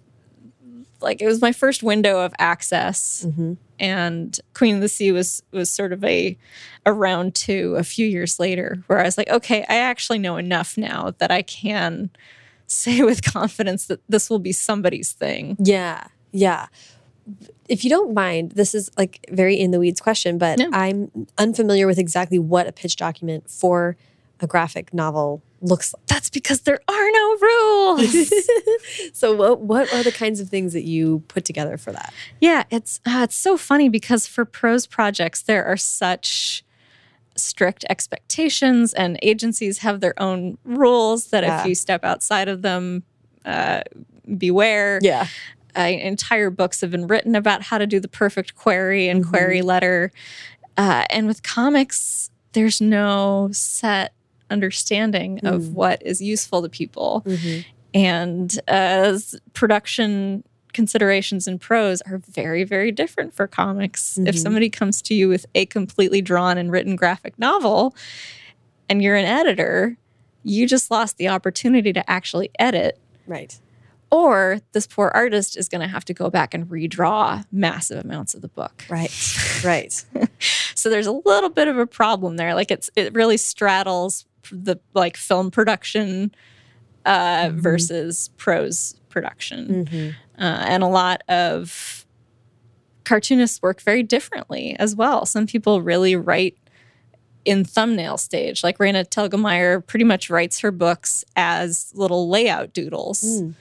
like, it was my first window of access, mm-hmm. and Queen of the Sea was was sort of a a round two a few years later, where I was like, okay, I actually know enough now that I can say with confidence that this will be somebody's thing. Yeah. Yeah. If you don't mind, this is like very in the weeds question, but No. I'm unfamiliar with exactly what a pitch document for a graphic novel looks like. That's because there are no rules. So what what are the kinds of things that you put together for that? Yeah, it's uh, it's so funny because for prose projects there are such strict expectations, and agencies have their own rules that Yeah. if you step outside of them, uh, beware. Yeah. Uh, entire books have been written about how to do the perfect query and query letter, uh, and with comics, there's no set understanding of what is useful to people and as production considerations in prose are very, very different for comics. If Mhm. somebody comes to you with a completely drawn and written graphic novel and you're an editor, you just lost the opportunity to actually edit. Right. Or this poor artist is going to have to go back and redraw massive amounts of the book. Right. Right. So there's a little bit of a problem there. Like it's it really straddles the like film production uh, Mhm. versus prose production, hmm uh, and a lot of cartoonists work very differently as well. Some people really write in thumbnail stage. Like Raina Telgemeier pretty much writes her books as little layout doodles. Mm.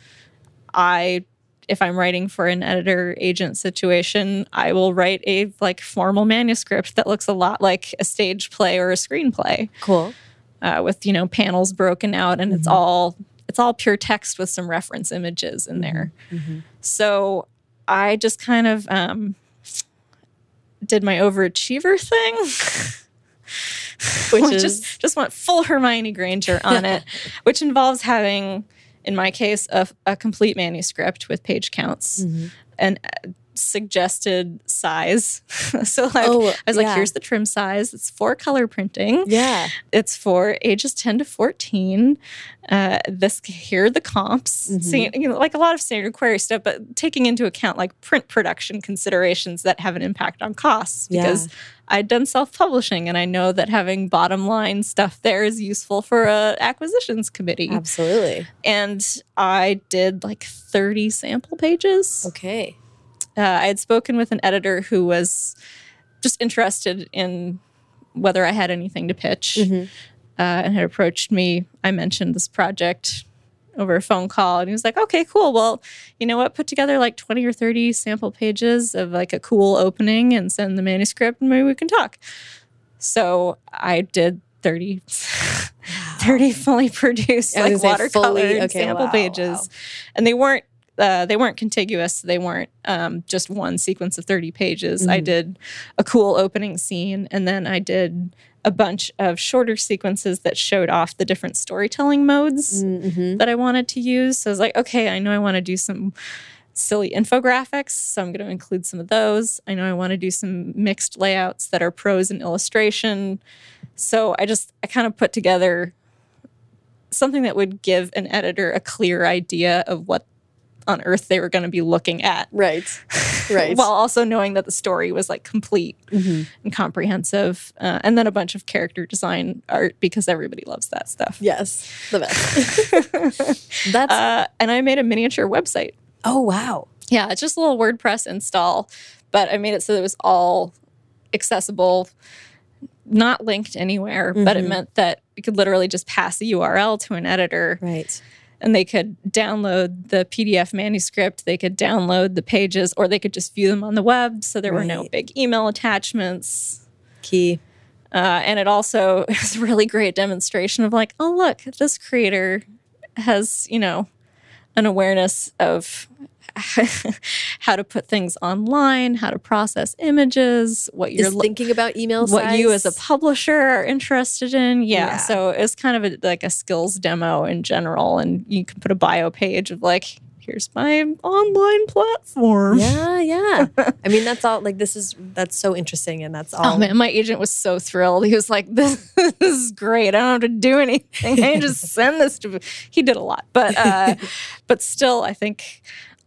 I if I'm writing for an editor agent situation, I will write a like formal manuscript that looks a lot like a stage play or a screenplay Cool. uh, with you know panels broken out and it's Mhm. all it's all pure text with some reference images in there. Mhm. So I just kind of um, did my overachiever thing. Which Which is- just just went full Hermione Granger on it, which involves having, in my case, a, a complete manuscript with page counts Mhm. and uh, suggested size. so like Oh, I was like, here's the trim size. It's for color printing. Yeah. It's for ages 10 to 14. Uh, this here are the comps. Mhm. So, you know, like a lot of standard query stuff, but taking into account like print production considerations that have an impact on costs Yeah. I'd done self-publishing and I know that having bottom line stuff there is useful for a acquisitions committee. Absolutely. And I did like 30 sample pages Okay. uh, I had spoken with an editor who was just interested in whether I had anything to pitch Mhm. uh, and had approached me. I mentioned this project over a phone call and he was like, okay, cool. Well, you know what? Put together like 20 or 30 sample pages of like a cool opening and send the manuscript and maybe we can talk. So I did 30, 30 fully produced like gonna say fully- watercolor okay, sample wow, pages wow. and they weren't uh, they weren't contiguous. They weren't um, just one sequence of 30 pages. I Mhm. did a cool opening scene, and then I did a bunch of shorter sequences that showed off the different storytelling modes Mhm. that I wanted to use. So I was like, okay, I know I want to do some silly infographics, so I'm going to include some of those. I know I want to do some mixed layouts that are prose and illustration. So I just I kind of put together something that would give an editor a clear idea of what on earth they were going to be looking at. Right. Right. While also knowing that the story was like complete Mhm. and comprehensive. Uh, and then a bunch of character design art because everybody loves that stuff. Yes. The best. That's. Uh, and I made a miniature website. oh wow. Yeah, it's just a little WordPress install, but I made it so that it was all accessible, not linked anywhere, but it Mhm. meant that you could literally just pass a URL to an editor Right. And they could download the PDF manuscript, they could download the pages, or they could just view them on the web. So there were no big email attachments. Key. Uh, and it also is a really great demonstration of like, oh, look, this creator has, you know, an awareness of how to put things online, how to process images, what you're lo- thinking about email what you as a publisher are interested in. Yeah. Yeah. So it's kind of a, like a skills demo in general. And you can put a bio page of like, here's my online platform. Yeah, yeah. I mean, that's all. Like, this is that's so interesting, and that's all. Oh man, my agent was so thrilled. He was like, "This, is great. I don't have to do anything. I just send this to." He did a lot, but uh, but still, I think,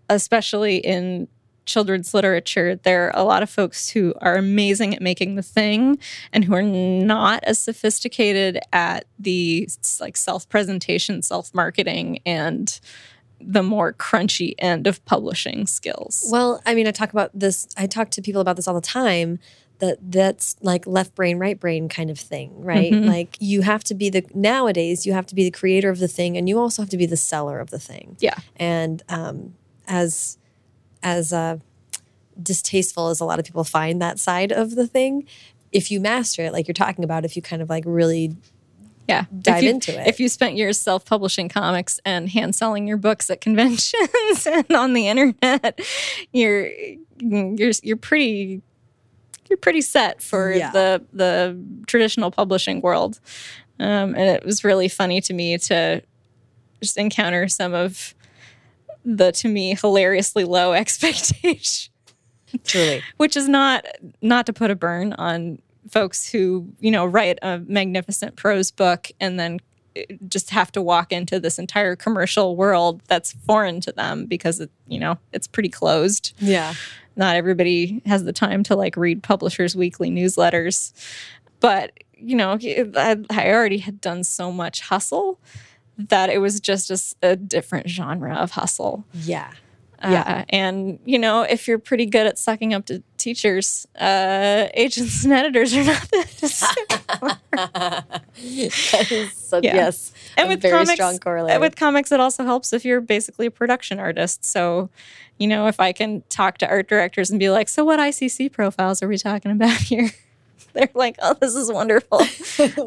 especially in children's literature, there are a lot of folks who are amazing at making the thing, and who are not as sophisticated at the like self presentation, self marketing, and the more crunchy end of publishing skills. Well, I mean, I talk about this. I talk to people about this all the time. That that's like left brain, right brain kind of thing, right? Mhm. Like you have to be the nowadays. You have to be the creator of the thing, and you also have to be the seller of the thing. Yeah. And um, as as uh, distasteful as a lot of people find that side of the thing, if you master it, like you're talking about, if you kind of like really yeah dive if you, into it. if you spent years self-publishing comics and hand selling your books at conventions and on the internet you're you're you're pretty you're pretty set for Yeah. the the traditional publishing world um, and it was really funny to me to just encounter some of the to me hilariously low expectation. Truly. Which is not not to put a burn on folks who, you know, write a magnificent prose book and then eh, just have to walk into this entire commercial world that's foreign to them because it, you know, it's pretty closed. Yeah. Not everybody has the time to like read publishers' weekly newsletters. But, you know, I, I already had done so much hustle that it was just a, a different genre of hustle. Yeah. Uh, yeah. And, you know, if you're pretty good at sucking up to teachers, uh, agents and editors are not that is so, Yeah. yes. And with comics, with comics, it also helps if you're basically a production artist. So, you know, if I can talk to art directors and be like, so what ICC profiles are we talking about here? They're like, oh, this is wonderful.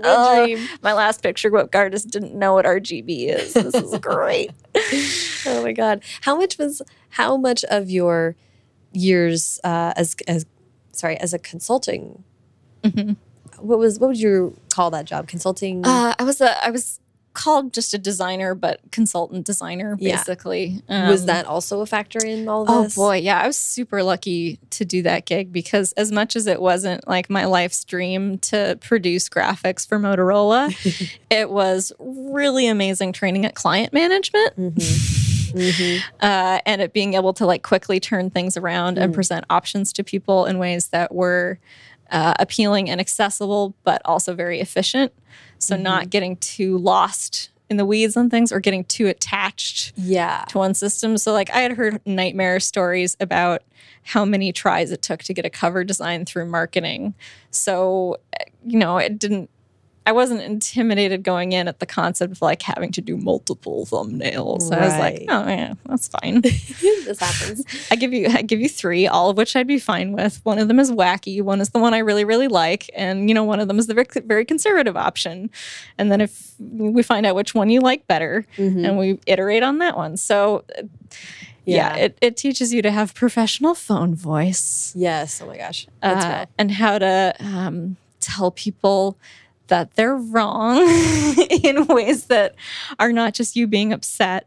Oh, dream. My last picture book artist didn't know what RGB is. This is great. Oh my god! How much was how much of your years uh, as as sorry as a consulting? What was what would you call that job? Consulting. Uh, I was a I was called just a designer, but consultant designer Yeah. basically. was Um, that also a factor in all Oh this? Oh boy, yeah, I was super lucky to do that gig because as much as it wasn't like my life's dream to produce graphics for Motorola, it was really amazing training at client management. Uh, and it being able to like quickly turn things around and present options to people in ways that were uh, appealing and accessible, but also very efficient. So not getting too lost in the weeds on things or getting too attached Yeah. to one system. So like I had heard nightmare stories about how many tries it took to get a cover design through marketing. So eh, you know, it didn't I wasn't intimidated going in at the concept of like having to do multiple thumbnails. I was like, oh yeah, that's fine. this happens. I give you I give you three, all of which I'd be fine with. One of them is wacky, one is the one I really really like, and you know one of them is the very, very conservative option. And then if we find out which one you like better, and we iterate on that one. So uh, yeah, Yeah. it, it teaches you to have professional phone voice Yes. Oh my gosh. Uh, and how to um, tell people that they're wrong in ways that are not just you being upset,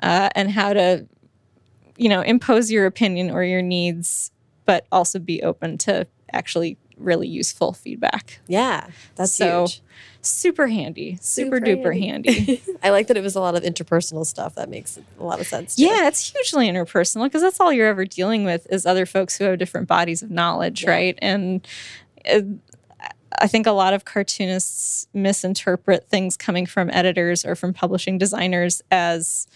uh, and how to, you know, impose your opinion or your needs, but also be open to actually really useful feedback. Yeah. That's so huge. super handy, super, Super duper handy. I like that it was a lot of interpersonal stuff. That makes a lot of sense. Yeah, it's hugely interpersonal because that's all you're ever dealing with is other folks who have different bodies of knowledge, right? And uh, I think a lot of cartoonists misinterpret things coming from editors or from publishing designers as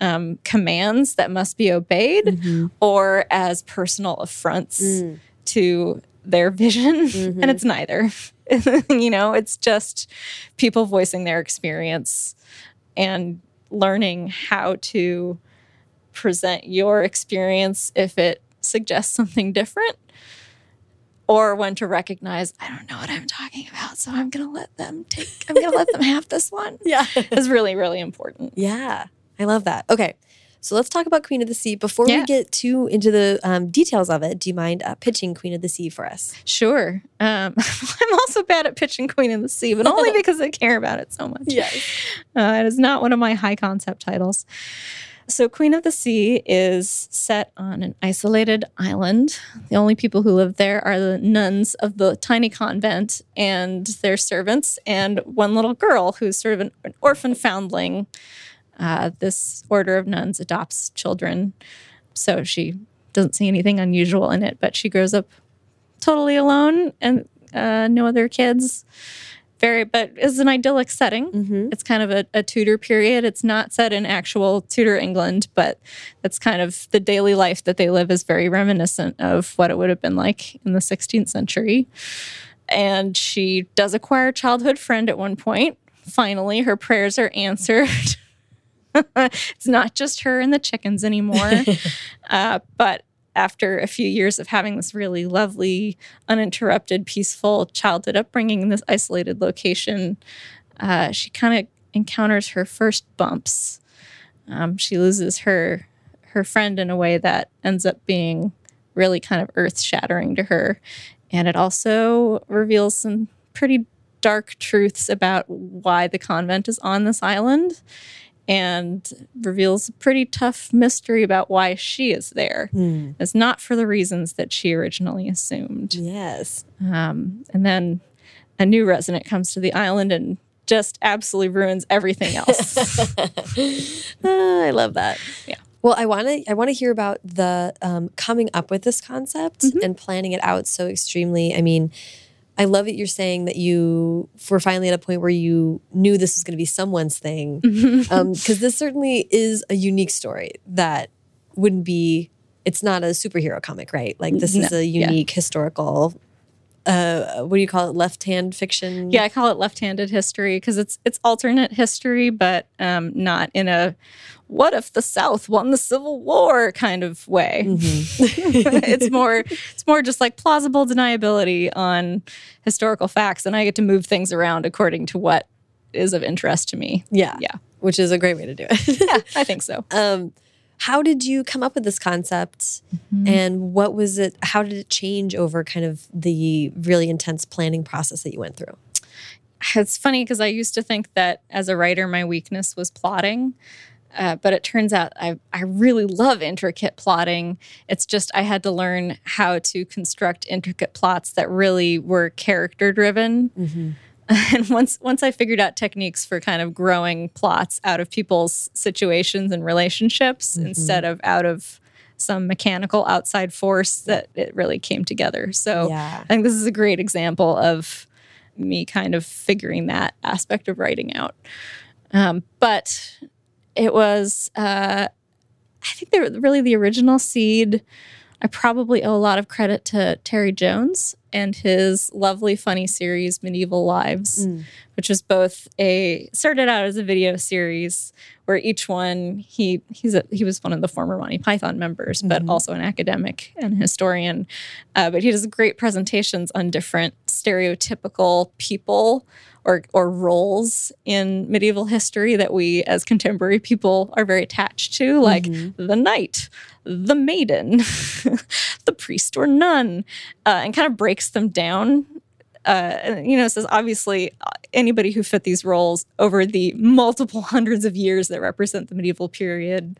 um, commands that must be obeyed mm-hmm. or as personal affronts mm. to their vision. and mm-hmm. it's neither. you know, it's just people voicing their experience and learning how to present your experience if it suggests something different or when to recognize I don't know what I'm talking about so I'm going to let them take I'm going to let them have this one Yeah. is really really important. Yeah, I love that. Okay, so let's talk about Queen of the Sea. Before Yeah. we get too into the um, details of it, do you mind uh, pitching Queen of the Sea for us? Sure. Um, I'm also bad at pitching Queen of the Sea, but only because I care about it so much. Yes. Uh, it is not one of my high concept titles. So, Queen of the Sea is set on an isolated island. The only people who live there are the nuns of the tiny convent and their servants, and one little girl who's sort of an, an orphan foundling. Uh, this order of nuns adopts children, so she doesn't see anything unusual in it, but she grows up totally alone and uh, no other kids. Very, but it's an idyllic setting. It's kind of a, a Tudor period. It's not set in actual Tudor England, but it's kind of the daily life that they live is very reminiscent of what it would have been like in the 16th century. And she does acquire a childhood friend at one point. Finally, her prayers are answered. it's not just her and the chickens anymore. uh, but after a few years of having this really lovely, uninterrupted, peaceful childhood upbringing in this isolated location, uh, she kind of encounters her first bumps. Um, she loses her her friend in a way that ends up being really kind of earth shattering to her, and it also reveals some pretty dark truths about why the convent is on this island and reveals a pretty tough mystery about why she is there. Hmm. It's not for the reasons that she originally assumed. Yes. Um, and then a new resident comes to the island and just absolutely ruins everything else. Ah, I love that. Yeah. Well, I want to I want to hear about the um, coming up with this concept Mm-hmm. and planning it out so extremely. I mean, I love that you're saying that you were finally at a point where you knew this was going to be someone's thing, because this certainly is a unique story that wouldn't be. It's not a superhero comic, right? Like this is No, a yeah. unique historical. Uh, what do you call it? Left hand fiction. yeah, I call it left-handed history because it's it's alternate history, but um, not in a "what if the South won the Civil War" kind of way. it's more it's more just like plausible deniability on historical facts, and I get to move things around according to what is of interest to me. yeah, Yeah, which is a great way to do it. yeah, I think so. um, how did you come up with this concept and what was it how did it change over kind of the really intense planning process that you went through it's funny because I used to think that as a writer, my weakness was plotting. Uh, but it turns out I, I really love intricate plotting. It's just I had to learn how to construct intricate plots that really were character driven. And once once I figured out techniques for kind of growing plots out of people's situations and relationships instead of out of some mechanical outside force, that it really came together. So Yeah. I think this is a great example of me kind of figuring that aspect of writing out. Um, but it was, uh, I think they were really the original seed. I probably owe a lot of credit to Terry Jones and his lovely, funny series, Medieval Lives, which was both a started out as a video series where each one he he's a, he was one of the former Monty Python members, but also an academic and historian. Uh, but he does great presentations on different stereotypical people or or roles in medieval history that we as contemporary people are very attached to, like the knight, the maiden, the priest or nun, uh, and kind of breaks them down. Uh, and, you know, says obviously uh, anybody who fit these roles over the multiple hundreds of years that represent the medieval period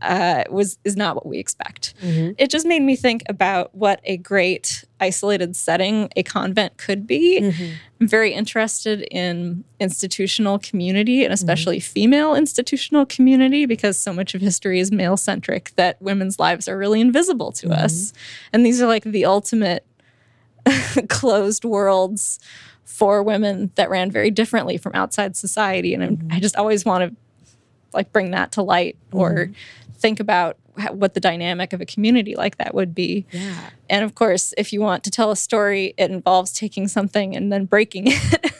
uh, was is not what we expect. It just made me think about what a great isolated setting a convent could be. Mm-hmm. I'm very interested in institutional community and especially mm-hmm. female institutional community because so much of history is male centric that women's lives are really invisible to us. Mm-hmm. And these are like the ultimate closed worlds for women that ran very differently from outside society. And I'm, I just always want to like bring that to light or think about what the dynamic of a community like that would be. yeah And of course, if you want to tell a story, it involves taking something and then breaking it.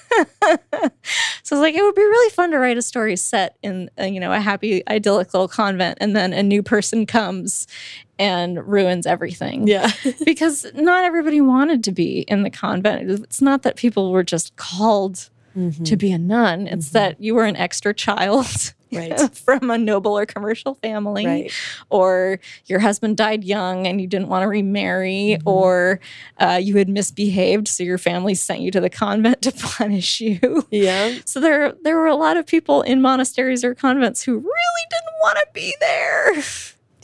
so it's like it would be really fun to write a story set in uh, you know a happy idyllic little convent and then a new person comes and ruins everything. yeah because not everybody wanted to be in the convent. It's not that people were just called to be a nun. It's that you were an extra child Right. from a noble or commercial family, Right. or your husband died young and you didn't want to remarry, or uh, you had misbehaved, so your family sent you to the convent to punish you. yeah So there, there were a lot of people in monasteries or convents who really didn't want to be there.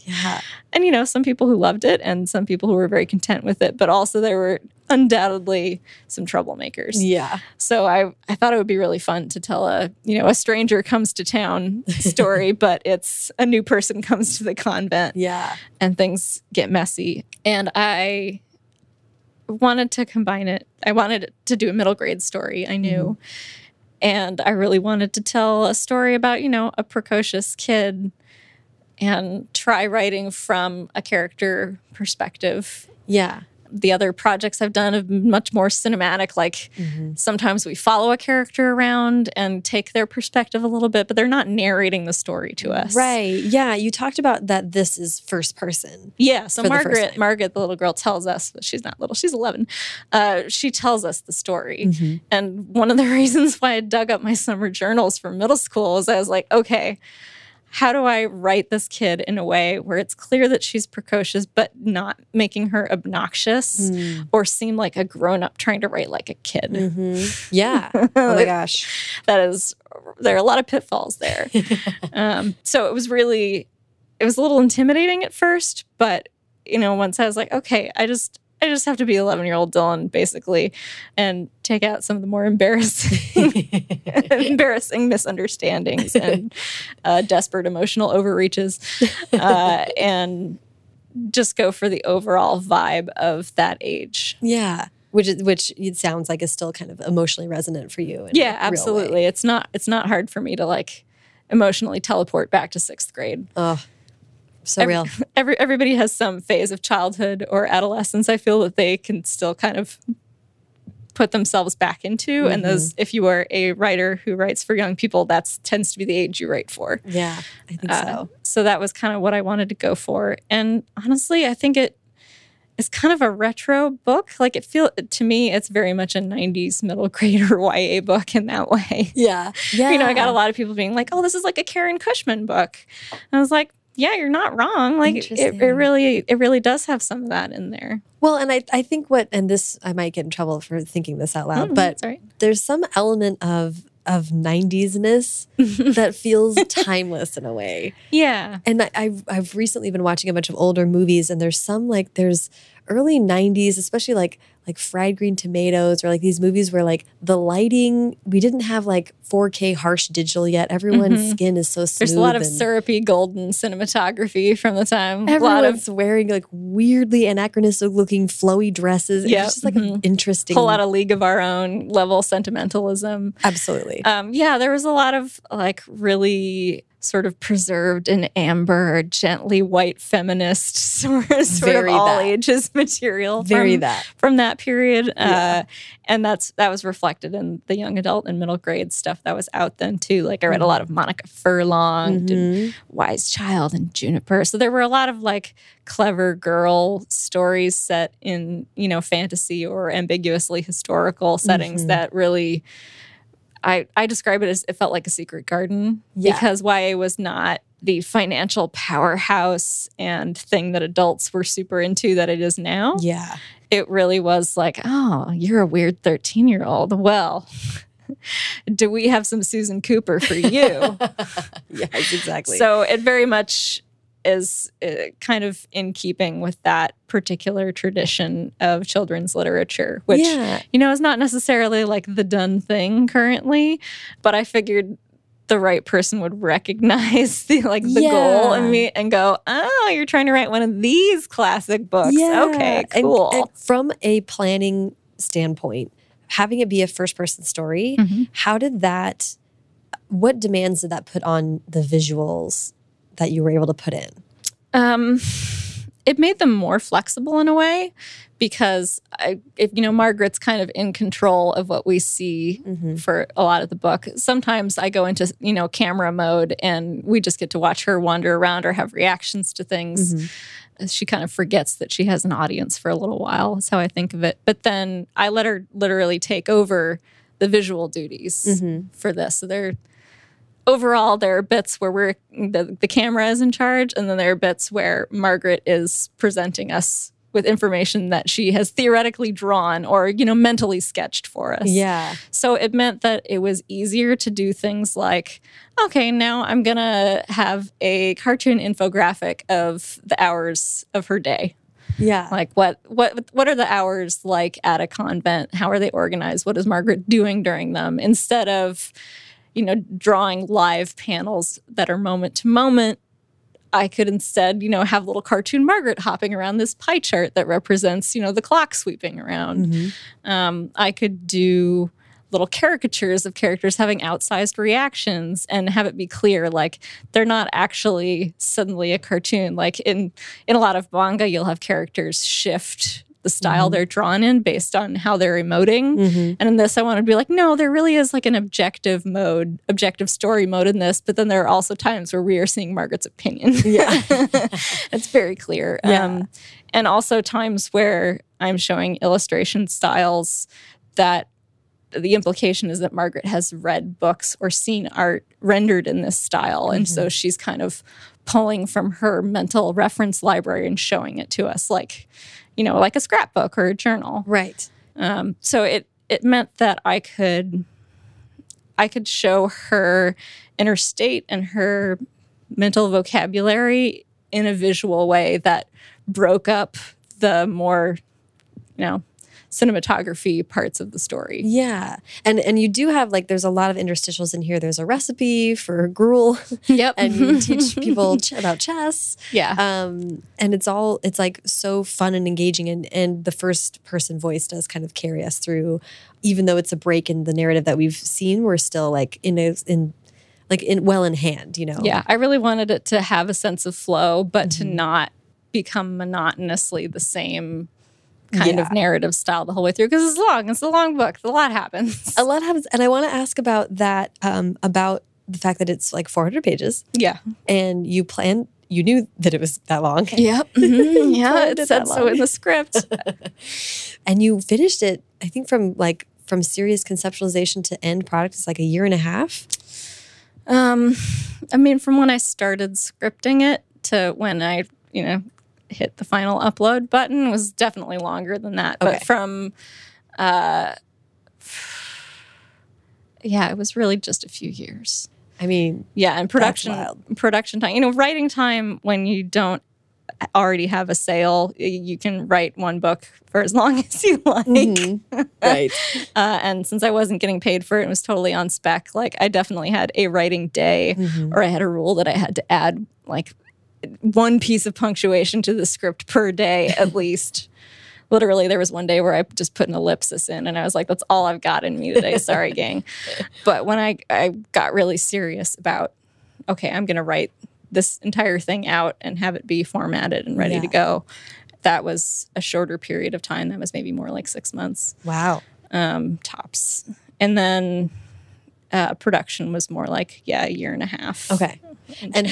yeah And you know, some people who loved it and some people who were very content with it, but also there were undoubtedly some troublemakers. yeah So I, I thought it would be really fun to tell a, you know, a stranger comes to town story, but it's a new person comes to the convent yeah and things get messy. And I wanted to combine it. I wanted to do a middle grade story, I knew. Mm-hmm. And I really wanted to tell a story about, you know, a precocious kid and try writing from a character perspective. yeah The other projects I've done have been much more cinematic. Like sometimes we follow a character around and take their perspective a little bit, but they're not narrating the story to us. right yeah you talked about that this is first person Yeah. So Margaret. Margaret, the little girl, tells us she's not little; she's eleven. Uh, she tells us the story, Mm-hmm. and one of the reasons why I dug up my summer journals from middle school is I was like, okay, how do I write this kid in a way where it's clear that she's precocious, but not making her obnoxious Mm. or seem like a grown up trying to write like a kid? Mhm. Yeah. Oh my gosh. That is, there are a lot of pitfalls there. um, so it was really, it was a little intimidating at first, but you know, once I was like, okay, I just, I just have to be 11 year old Dylan basically and take out some of the more embarrassing, embarrassing misunderstandings and uh, desperate emotional overreaches uh, and just go for the overall vibe of that age. Yeah. Which is which it sounds like is still kind of emotionally resonant for you. Yeah, absolutely. It's not, it's not hard for me to like emotionally teleport back to sixth grade. Oh, so Every- real. Every everybody has some phase of childhood or adolescence. I feel that they can still kind of put themselves back into, and those, Mm-hmm. if you are a writer who writes for young people, that's tends to be the age you write for. Yeah, I think Uh, so. so that was kind of what I wanted to go for, and honestly, I think it is kind of a retro book. Like it feel to me, it's very much a '90s middle grader YA book in that way. Yeah, yeah. You know, I got a lot of people being like, "Oh, this is like a Karen Cushman book." And I was like, "Yeah, you're not wrong. Like, it, it really, it really does have some of that in there." Well, and I, I think what, and this, I might get in trouble for thinking this out loud, Mm, but sorry. there's some element of of 90s-ness that feels timeless in a way. Yeah, And I, I've, I've recently been watching a bunch of older movies, and there's some like there's early '90s, especially like like Fried Green Tomatoes, or like these movies where like the lighting we didn't have like 4K harsh digital yet. Everyone's skin is so smooth. There's a lot of syrupy golden cinematography from the time. a lot of Everyone's wearing like weirdly anachronistic looking flowy dresses. Yeah, It's just like mhm. an interesting. whole lot of League of Our Own level sentimentalism. absolutely. Um, yeah, there was a lot of like really sort of preserved in amber, gently white feminist sort of, sort Very of all that. ages material. Very from, that. from that period. Yeah. Uh, and that's that was reflected in the young adult and middle grade stuff that was out then too. Like I read a lot of Monica Furlong, and Mhm. Wise Child, and Juniper. So there were a lot of like clever girl stories set in you know fantasy or ambiguously historical settings Mhm. that really. I, I describe it as it felt like a secret garden Yeah. because YA was not the financial powerhouse and thing that adults were super into that it is now Yeah. it really was like, oh, you're a weird 13 year old. Well, do we have some Susan Cooper for you? Yes, exactly. so it very much is uh, kind of in keeping with that particular tradition of children's literature, which, yeah. you know, is not necessarily like the done thing currently, but I figured the right person would recognize the like the goal Yeah. in me and go, oh, you're trying to write one of these classic books. Okay, cool. and from a planning standpoint, having it be a first person story, Mhm. how did that, what demands did that put on the visuals that you were able to put in? Um, it made them more flexible in a way because I, if you know, Margaret's kind of in control of what we see Mhm. for a lot of the book. Sometimes I go into you know camera mode and we just get to watch her wander around or have reactions to things. Mhm. She kind of forgets that she has an audience for a little while. That's how I think of it. But then I let her literally take over the visual duties Mhm. for this. So they're overall there are bits where we're the, the camera is in charge and then there are bits where margaret is presenting us with information that she has theoretically drawn or you know mentally sketched for us. Yeah. so it meant that it was easier to do things like okay now i'm gonna have a cartoon infographic of the hours of her day. Yeah. like what what what are the hours like at a convent? How are they organized? What is margaret doing during them? Instead of you know drawing live panels that are moment to moment i could instead you know have little cartoon margaret hopping around this pie chart that represents you know the clock sweeping around Mhm. um, I could do little caricatures of characters having outsized reactions and have it be clear like they're not actually suddenly a cartoon like in in a lot of manga you'll have characters shift the style Mhm. they're drawn in based on how they're emoting Mhm. and in this, I want to be like, no, there really is like an objective mode, objective story mode in this. But then there are also times where we are seeing Margaret's opinion. Yeah. it's very clear. Yeah. Um, and also times where I'm showing illustration styles that the implication is that Margaret has read books or seen art rendered in this style. And so she's kind of pulling from her mental reference library and showing it to us like, you know, like a scrapbook or a journal. Right. Um, so it it meant that I could I could show her inner state and her mental vocabulary in a visual way that broke up the more, you know, cinematography parts of the story. Yeah. And and you do have like there's a lot of interstitials in here. There's a recipe for gruel Yep. and you teach people ch- about chess. yeah. Um and it's all it's like so fun and engaging and and the first person voice does kind of carry us through even though it's a break in the narrative that we've seen, we're still like in a in like in well in hand, you know. yeah. I really wanted it to have a sense of flow, but to Mm-hmm. not become monotonously the same kind Yeah. of narrative style the whole way through because it's long. It's a long book. A lot happens. A lot happens and I want to ask about that um about the fact that it's like 400 pages yeah. and you planned you knew that it was that long. Yep. Mhm. Yeah. It said so in the script. and you finished it i think from like from serious conceptualization to end product is like a year and a half Um, I mean, from when I started scripting it to when I, you know, hit the final upload button was definitely longer than that. Okay. But from, uh, yeah, it was really just a few years. i mean Yeah, and production production time. You know, writing time when you don't already have a sale, you can write one book for as long as you like. right Uh, and since I wasn't getting paid for it, it was totally on spec. Like I definitely had a writing day, Mm-hmm. or I had a rule that I had to add like one piece of punctuation to the script per day at least. Literally, there was one day where I just put an ellipsis in, and I was like, "That's all I've got in me today." Sorry, gang. But when I I got really serious about, okay, I'm going to write this entire thing out and have it be formatted and ready to go. That was a shorter period of time. That was maybe more like six months wow um, tops. And then uh, production was more like, yeah, a year and a half. okay And,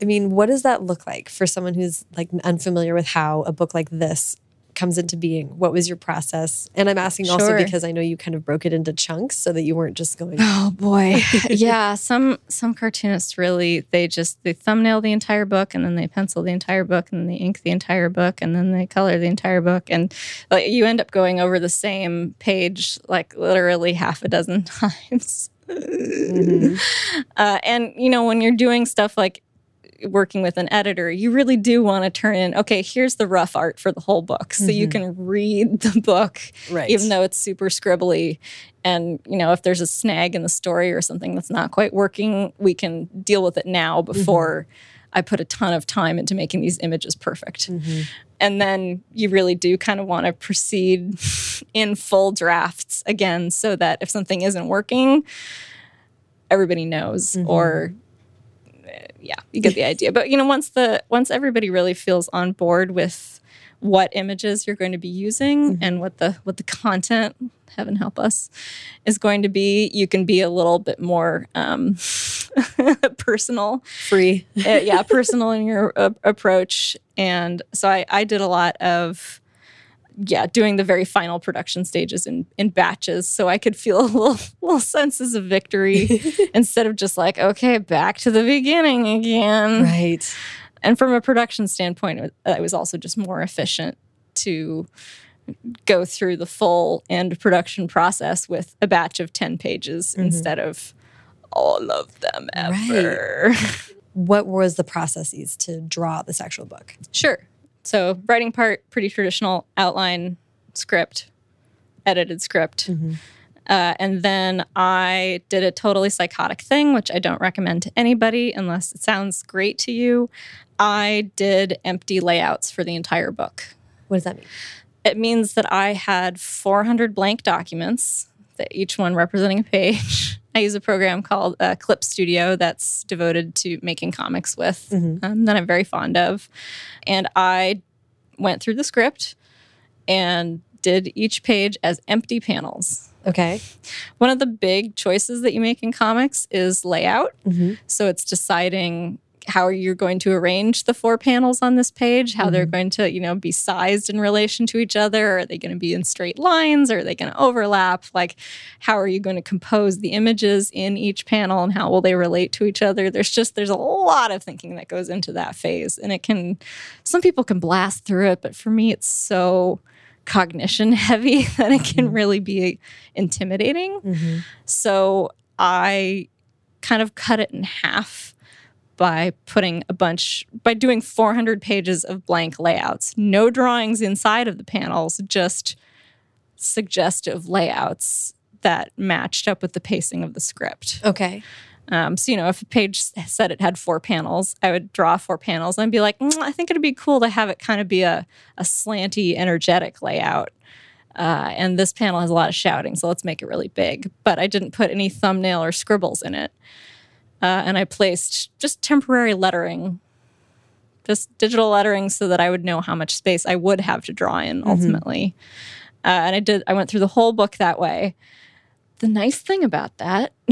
i mean what does that look like for someone who's like unfamiliar with how a book like this comes into being what was your process and i'm asking also Sure. because i know you kind of broke it into chunks so that you weren't just going Oh boy. yeah, some some cartoonists really they just they thumbnail the entire book and then they pencil the entire book and then they ink the entire book and then they color the entire book and like you end up going over the same page like literally half a dozen times. Mm-hmm. Uh, and you know when you're doing stuff like working with an editor, you really do want to turn in, okay, here's the rough art for the whole book. So you mm-hmm. can read the book, Right. even though it's super scribbly. And, you know, if there's a snag in the story or something that's not quite working, we can deal with it now mm-hmm. before I put a ton of time into making these images perfect. And then you really do kind of want to proceed in full drafts again so that if something isn't working, everybody knows or yeah, you get the idea. But you know, once the once everybody really feels on board with what images you're going to be using and what the what the content, heaven help us, is going to be, you can be a little bit more um, personal. free Uh, yeah, personal in your uh, approach. And so I, I did a lot of yeah, doing the very final production stages in, in batches so I could feel a little, little senses of victory instead of just like, okay, back to the beginning again. right And from a production standpoint, it was- it was also just more efficient to go through the full end production process with a batch of 10 pages instead of all of them ever. what was the processes to draw this actual book Sure. So writing part, pretty traditional outline, script, edited script. Uh, and then I did a totally psychotic thing, which I don't recommend to anybody unless it sounds great to you. I did empty layouts for the entire book. what does that mean It means that I had 400 blank documents, that each one representing a page. I use a program called uh, Clip Studio that's devoted to making comics with, um, that I'm very fond of. And I went through the script and did each page as empty panels. okay One of the big choices that you make in comics is layout. So it's deciding how are you going to arrange the four panels on this page? How they're mm-hmm. going to, you know, be sized in relation to each other? Are they going to be in straight lines? Are they going to overlap? Like, how are you going to compose the images in each panel and how will they relate to each other? There's just there's a lot of thinking that goes into that phase. And it can some people can blast through it, but for me it's so cognition heavy that it can mm-hmm. really be intimidating. Mm-hmm. So I kind of cut it in half by putting a bunch by doing 400 pages of blank layouts. No drawings inside of the panels just suggestive layouts that matched up with the pacing of the script. Okay. um, so you know if a page said it had four panels i would draw four panels and I'd be like "Mm, i think it'd be cool to have it kind of be a, a slanty energetic layout. Uh, and this panel has a lot of shouting so let's make it really big. But i didn't put any thumbnail or scribbles in it uh, and I placed just temporary lettering, just digital lettering, so that I would know how much space I would have to draw in ultimately. Uh, and I did. I went through the whole book that way. The nice thing about that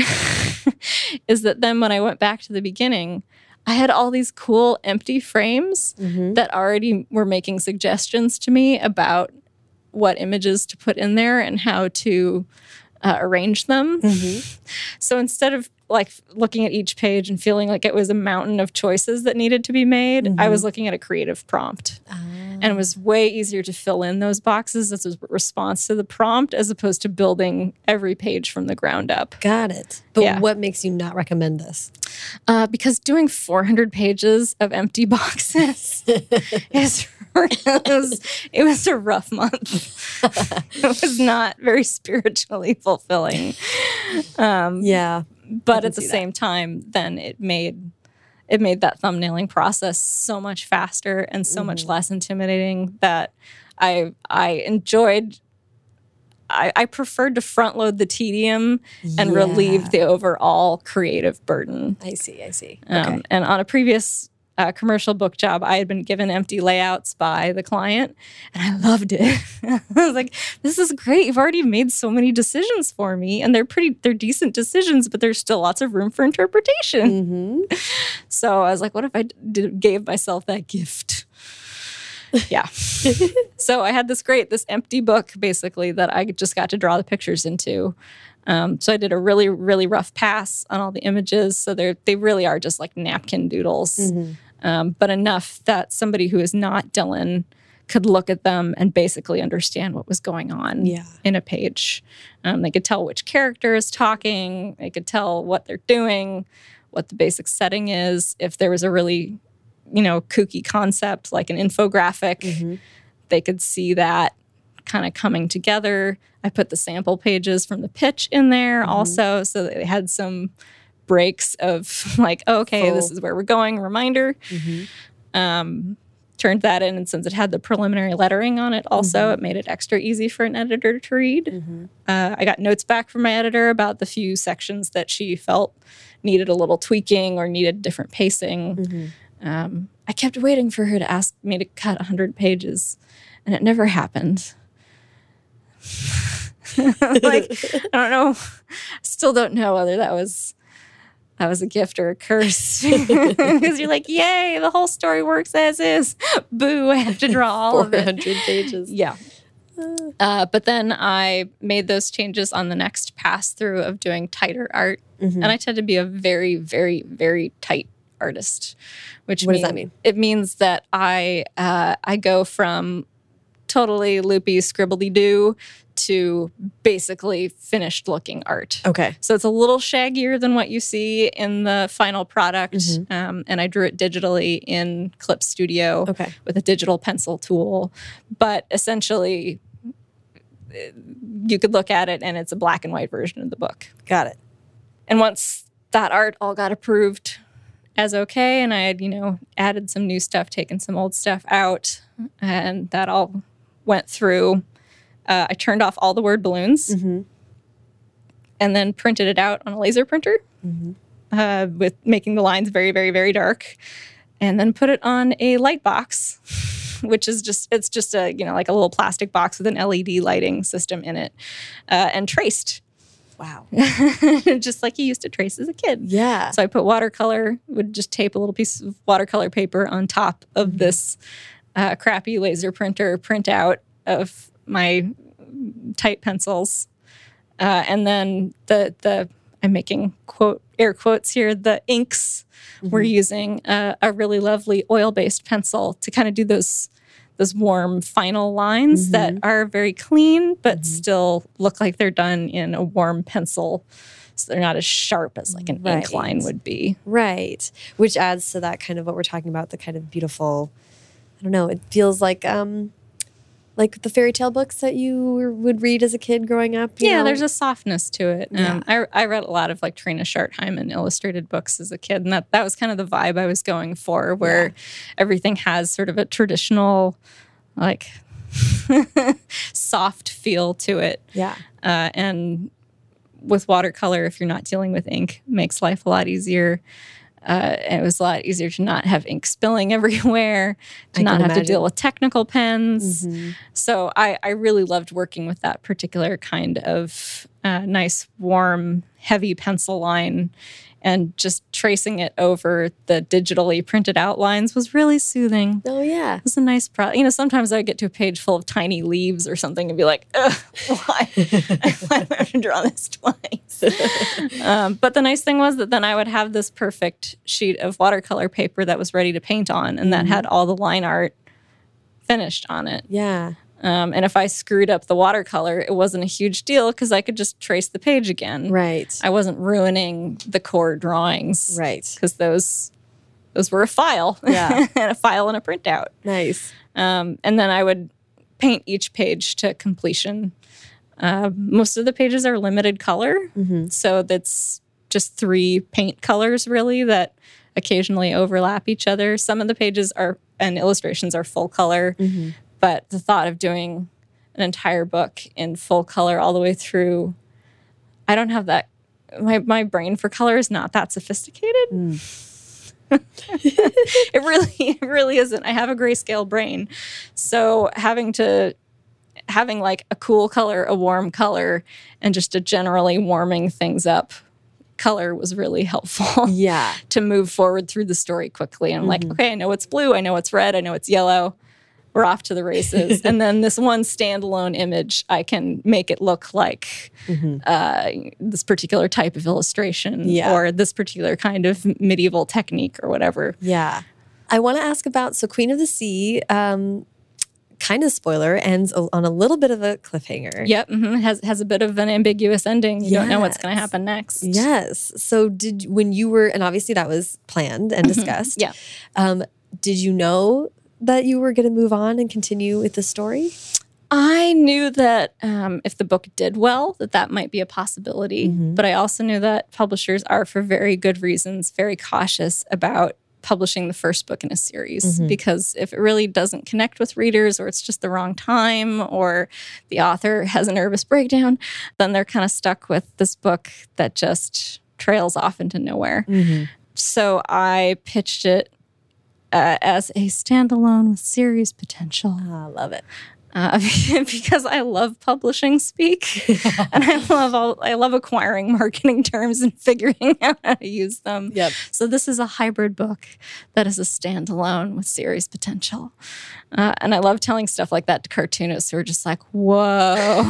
is that then when I went back to the beginning, I had all these cool empty frames that already were making suggestions to me about what images to put in there and how to uh, arrange them. Mm-hmm. So instead of like looking at each page and feeling like it was a mountain of choices that needed to be made, I mm-hmm. was looking at a creative prompt. Ah. And it was way easier to fill in those boxes as a response to the prompt as opposed to building every page from the ground up. Got it. But Yeah. what makes you not recommend this? Uh, because doing 400 pages of empty boxes is it was, it was a rough month. it was not very spiritually fulfilling. Um, Yeah. but at the see that. same time then it made it made that thumbnailing process so much faster and so much Mm-hmm. less intimidating that i i enjoyed I, I preferred to front load the tedium and Yeah. relieve the overall creative burden. I see. I see. Um, okay. And on a previous uh, commercial book job, I had been given empty layouts by the client, and I loved it. I was like, "This is great! You've already made so many decisions for me, and they're pretty, they're decent decisions, but there's still lots of room for interpretation." hmm So I was like, "What if I gave myself that gift?" Yeah. so I had this great, this empty book basically that I just got to draw the pictures into. Um, so I did a really, really rough pass on all the images. So they're they really are just like napkin doodles, um, but enough that somebody who is not Dylan could look at them and basically understand what was going on Yeah. in a page. Um, they could tell which character is talking. They could tell what they're doing, what the basic setting is. If there was a really, you know, kooky concept like an infographic, mm-hmm. they could see that kind of coming together. I put the sample pages from the pitch in there mm-hmm. also, so they had some breaks of like, oh, okay, this is where we're going. Reminder. Mm-hmm. Um, turned that in, and since it had the preliminary lettering on it, also it made it extra easy for an editor to read. Uh, I got notes back from my editor about the few sections that she felt needed a little tweaking or needed different pacing. Um, I kept waiting for her to ask me to cut 100 pages, and it never happened. like I don't know, still don't know whether that was that was a gift or a curse because you're like, yay, the whole story works as is. Boo, I have to draw all of it. hundred pages. Yeah. Uh, but then I made those changes on the next pass through of doing tighter art. Mm-hmm. And I tend to be a very, very, very tight artist. Which What does that mean? It means that I uh, I go from totally loopy scribbly doo to basically finished looking art. Okay. So it's a little shaggier than what you see in the final product. Mm-hmm. Um, and I drew it digitally in Clip Studio Okay. with a digital pencil tool. But essentially, eh, you could look at it and it's a black and white version of the book. Got it. And once that art all got approved as okay, and I had, you know, added some new stuff, taken some old stuff out, and that all went through. Uh, I turned off all the word balloons and then printed it out on a laser printer uh, with making the lines very, very, very dark, and then put it on a light box, which is just it's just a you know like a little plastic box with an LED lighting system in it, uh, and traced. Wow. just like you used to trace as a kid. Yeah. So I put watercolor, would just tape a little piece of watercolor paper on top of Mm-hmm. this uh, crappy laser printer printout of my tight pencils. Uh, and then the, the, I'm making quote, air quotes here, the inks we're Mm-hmm. using a, a really lovely oil based pencil to kind of do those those warm final lines that Mm-hmm. are very clean but still look like they're done in a warm pencil so they're not as sharp as like an ink line would be Right. Which adds to that kind of what we're talking about, the kind of beautiful, I don't know, it feels like um like the fairy tale books that you would read as a kid growing up. you yeah know? there's a softness to it Yeah. um, I, I read a lot of like Trina Schart Hyman illustrated books as a kid and that, that was kind of the vibe i was going for where Yeah. everything has sort of a traditional like soft feel to it Yeah. uh, and with watercolor if you're not dealing with ink makes life a lot easier uh, it was a lot easier to not have ink spilling everywhere to I not have to deal with technical pens Mhm. so I, I really loved working with that particular kind of uh, nice warm heavy pencil line and just tracing it over the digitally printed outlines was really soothing Oh yeah. it was a nice pro. You know, sometimes I would get to a page full of tiny leaves or something and be like, Ugh, why? why do I have to draw this twice? um, but the nice thing was that then I would have this perfect sheet of watercolor paper that was ready to paint on and that had all the line art finished on it. Yeah. Um, and if I screwed up the watercolor, it wasn't a huge deal because I could just trace the page again. Right. I wasn't ruining the core drawings right. because those those were a file, Yeah. and a file and a printout. Nice. Um, and then I would paint each page to completion. Uh, most of the pages are limited color, Mm-hmm. so that's just three paint colors really that occasionally overlap each other. Some of the pages are and illustrations are full color, Mm-hmm. But the thought of doing an entire book in full color all the way through, I don't have that. My my brain for color is not that sophisticated. Hmm. it really it really isn't. I have a grayscale brain, so having to having like a cool color, a warm color, and just a generally warming things up color was really helpful Yeah. to move forward through the story quickly. And I'm like, mm-hmm. okay, I know it's blue, I know it's red, I know it's yellow. We're off to the races. and then this one standalone image, I can make it look like uh, this particular type of illustration Yeah. or this particular kind of medieval technique or whatever. Yeah. I want to ask about so Queen of the Sea, um, kind of spoiler, ends on a little bit of a cliffhanger. Yep, mhm, has has a bit of an ambiguous ending. You don't know what's going to happen next. Yes. So did when you were and obviously that was planned and discussed. Yeah. Um, did you know that you were going to move on and continue with the story? I knew that um, if the book did well, that that might be a possibility. Mm-hmm. But I also knew that publishers are, for very good reasons, very cautious about publishing the first book in a series mm-hmm. because if it really doesn't connect with readers or it's just the wrong time or the author has a nervous breakdown, then they're kind of stuck with this book that just trails off into nowhere. Mm-hmm. So I pitched it uh, as a standalone with series potential I love it. uh, because I love publishing speak, and I love all I love acquiring marketing terms and figuring out how to use them. Yep. So this is a hybrid book that is a standalone with series potential, uh, and I love telling stuff like that to cartoonists who are just like, "Whoa,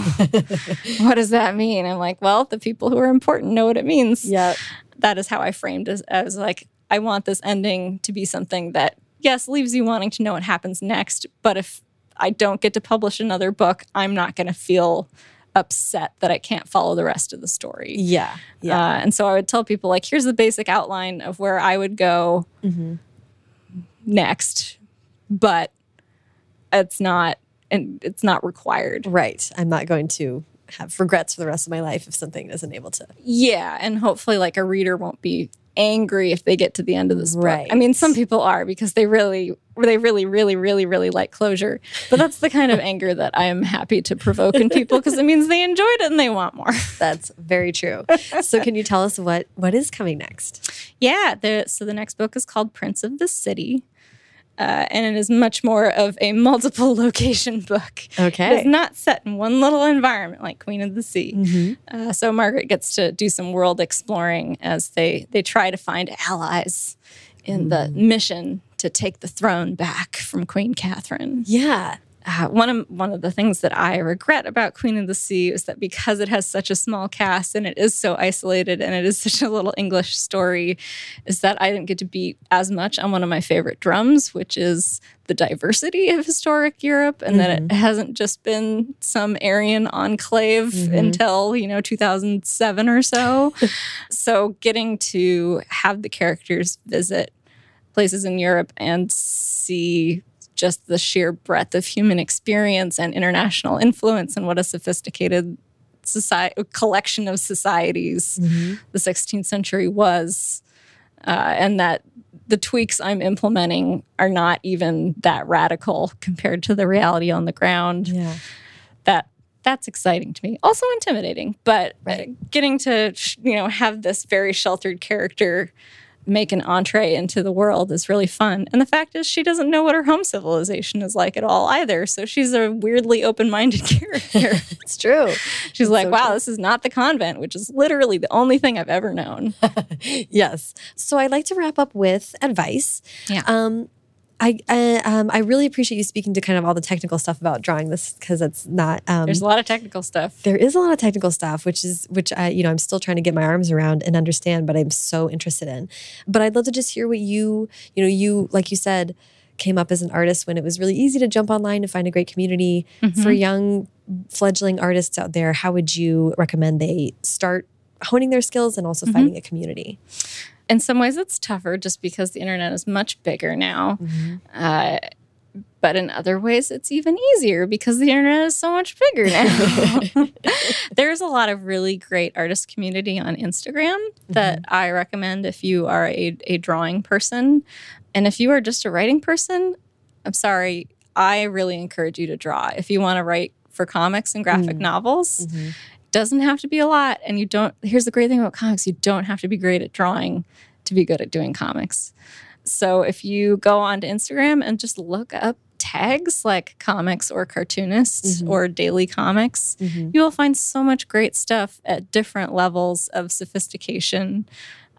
what does that mean?" I'm like, "Well, the people who are important know what it means." Yep. that is how I framed it. I was like, I want this ending to be something that, yes, leaves you wanting to know what happens next. But if I don't get to publish another book, I'm not going to feel upset that I can't follow the rest of the story. Yeah. Yeah. Uh, and so I would tell people, like, here's the basic outline of where I would go Mm-hmm. next, but it's not. And it's not required. right. I'm not going to have regrets for the rest of my life if something isn't able to. Yeah, and hopefully, like a reader won't be angry if they get to the end of this book. I mean, some people are because they really, they really, really, really, really like closure. But that's the kind of anger that I am happy to provoke in people because it means they enjoyed it and they want more. That's very true. so can you tell us what what is coming next? Yeah. The, so the next book is called Prince of the City. Uh, and it is much more of a multiple location book. Okay. It's not set in one little environment like Queen of the Sea. Mm-hmm. Uh, so Margaret gets to do some world exploring as they they try to find allies in the mission to take the throne back from Queen Catherine. Yeah. Uh, one of one of the things that I regret about Queen of the Sea is that because it has such a small cast and it is so isolated and it is such a little English story, is that I didn't get to beat as much on one of my favorite drums, which is the diversity of historic Europe, and that it hasn't just been some Aryan enclave until you know 2007 or so. so getting to have the characters visit places in Europe and see just the sheer breadth of human experience and international influence and what a sophisticated society collection of societies the 16th century was uh, and that the tweaks i'm implementing are not even that radical compared to the reality on the ground Yeah. that that's exciting to me also intimidating but Right. getting to you know have this very sheltered character make an entree into the world is really fun and the fact is she doesn't know what her home civilization is like at all either so she's a weirdly open-minded character It's true. she's like so wow true. this is not the convent which is literally the only thing i've ever known yes. So I'd like to wrap up with advice. Yeah. Um, I I, um, I really appreciate you speaking to kind of all the technical stuff about drawing this because it's not. Um, there's a lot of technical stuff there is a lot of technical stuff, which is which I you know I'm still trying to get my arms around and understand, but I'm so interested in. But I'd love to just hear what you you know you like you said came up as an artist when it was really easy to jump online and find a great community for young fledgling artists out there. How would you recommend they start honing their skills and also finding a community? In some ways it's tougher just because the internet is much bigger now. Mm-hmm. Uh, but in other ways it's even easier because the internet is so much bigger now. There's a lot of really great artist community on instagram that mm-hmm. i recommend if you are a, a drawing person. And if you are just a writing person i'm sorry i really encourage you to draw. If you want to write for comics and graphic mm. novels mm-hmm. Doesn't have to be a lot and you don't here's the great thing about comics you don't have to be great at drawing to be good at doing comics. So if you go on to instagram and just look up tags like comics or cartoonists or daily comics you will find so much great stuff at different levels of sophistication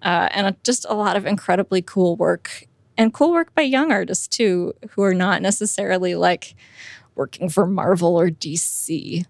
uh, and just a lot of incredibly cool work. And cool work by young artists too who are not necessarily like working for marvel or dc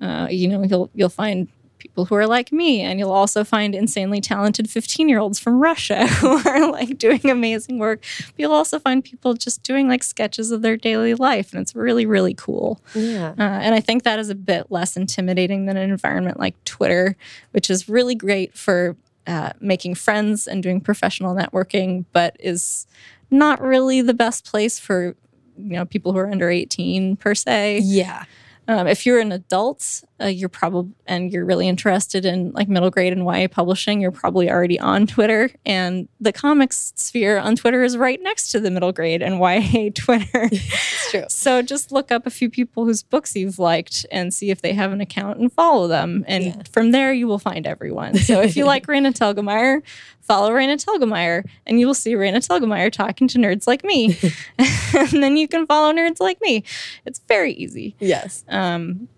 uh, you know, you'll you'll find people who are like me, and you'll also find insanely talented 15 year olds from Russia who are like doing amazing work. But you'll also find people just doing like sketches of their daily life, and it's really really cool. Yeah. Uh, and I think that is a bit less intimidating than an environment like Twitter, which is really great for uh, making friends and doing professional networking, but is not really the best place for you know people who are under 18 per se. Yeah. Um, if you're an adult, uh, you're probably and you're really interested in like middle grade and YA publishing, you're probably already on Twitter. And the comics sphere on Twitter is right next to the middle grade and YA Twitter. It's true. so just look up a few people whose books you've liked and see if they have an account and follow them. And Yeah. from there, you will find everyone. So if you like Raina Telgemeier, follow Raina Telgemeier, and you will see Raina Telgemeier talking to nerds like me. and then you can follow nerds like me. It's very easy. Yes. Um,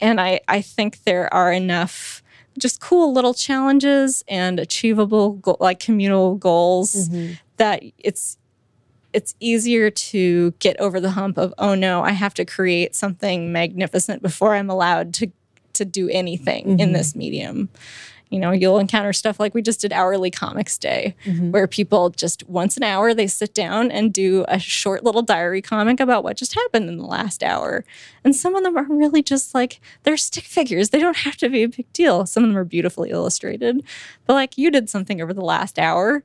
and I, I think there are enough just cool little challenges and achievable go- like communal goals mm-hmm. that it's it's easier to get over the hump of oh no I have to create something magnificent before I'm allowed to to do anything in mm-hmm. this medium. You know, you'll encounter stuff like we just did hourly comics day, mm-hmm. where people just once an hour they sit down and do a short little diary comic about what just happened in the last hour. And some of them are really just like they're stick figures. They don't have to be a big deal. Some of them are beautifully illustrated. But like you did something over the last hour,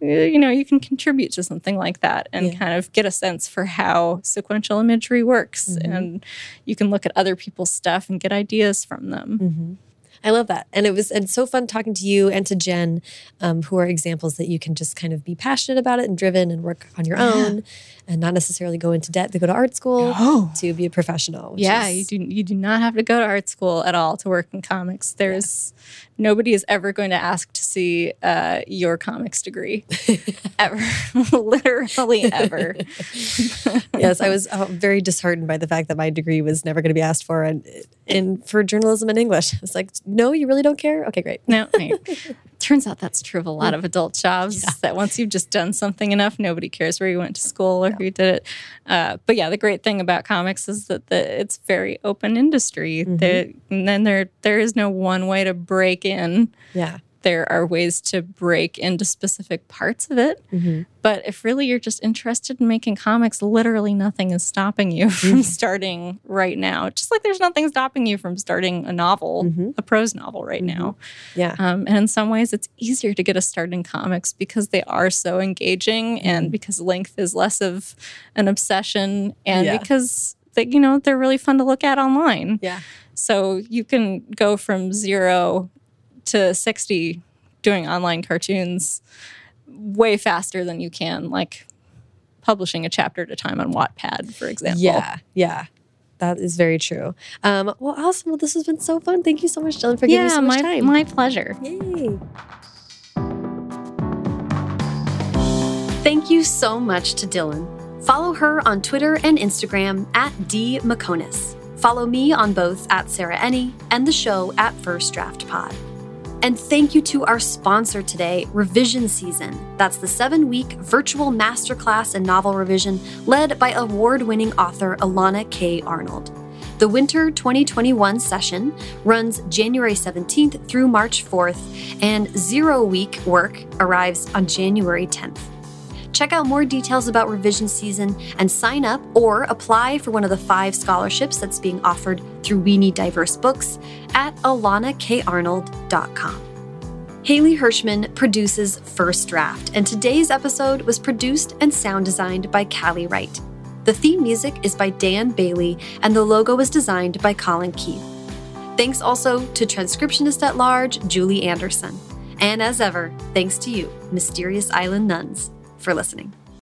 eh, you know, you can contribute to something like that and Yeah. kind of get a sense for how sequential imagery works. Mm-hmm. And you can look at other people's stuff and get ideas from them. Mm-hmm. I love that. And it was and so fun talking to you and to Jen, um, who are examples that you can just kind of be passionate about it and driven and work on your own and not necessarily go into debt to go to art school No. to be a professional. Yeah, is- you do. You do not have to go to art school at all to work in comics. There's nobody is ever going to ask to see uh, your comics degree. Ever. Literally ever. Yes i was uh, very disheartened by the fact that my degree was never going to be asked for and, and for journalism and english. It's like no you really don't care? Okay great. No turns out that's true of a lot of adult jobs yeah. that once you've just done something enough nobody cares where you went to school or yeah. who did it uh, but yeah the great thing about comics is that the, it's very open industry mm -hmm. and then there there is no one way to break in yeah there are ways to break into specific parts of it. Mm-hmm. But if really you're just interested in making comics, literally nothing is stopping you from mm-hmm. starting right now. Just like there's nothing stopping you from starting a novel, mm-hmm. a prose novel right mm-hmm. now. Yeah. Um, and in some ways, it's easier to get a start in comics because they are so engaging and mm-hmm. because length is less of an obsession and yeah. because they, you know, they're really fun to look at online. Yeah. So you can go from zero to 60 doing online cartoons way faster than you can like publishing a chapter at a time on Wattpad, for example. Yeah, yeah. That is very true. Um, well, awesome. Well, this has been so fun. Thank you so much, Dylan, for giving me so much my, time. My pleasure. Yay. Thank you so much to Dylan. Follow her on Twitter and Instagram at D Meconis. Follow me on both at Sarah Enni and the show at First Draft Pod. And thank you to our sponsor today, Revision Season. That's the seven week virtual masterclass in novel revision led by award winning author Elana K. Arnold. The winter 2021 session runs January 17th through March 4th, and zero week work arrives on January 10th. Check out more details about revision season and sign up or apply for one of the five scholarships that's being offered through We Need Diverse Books at elanakarnold.com. Haley Hirschman produces First Draft, and today's episode was produced and sound designed by Callie Wright. The theme music is by Dan Bailey, and the logo was designed by Colin Keith. Thanks also to transcriptionist at large Julie Anderson. And as ever, thanks to you, Mysterious Island Nuns, for listening.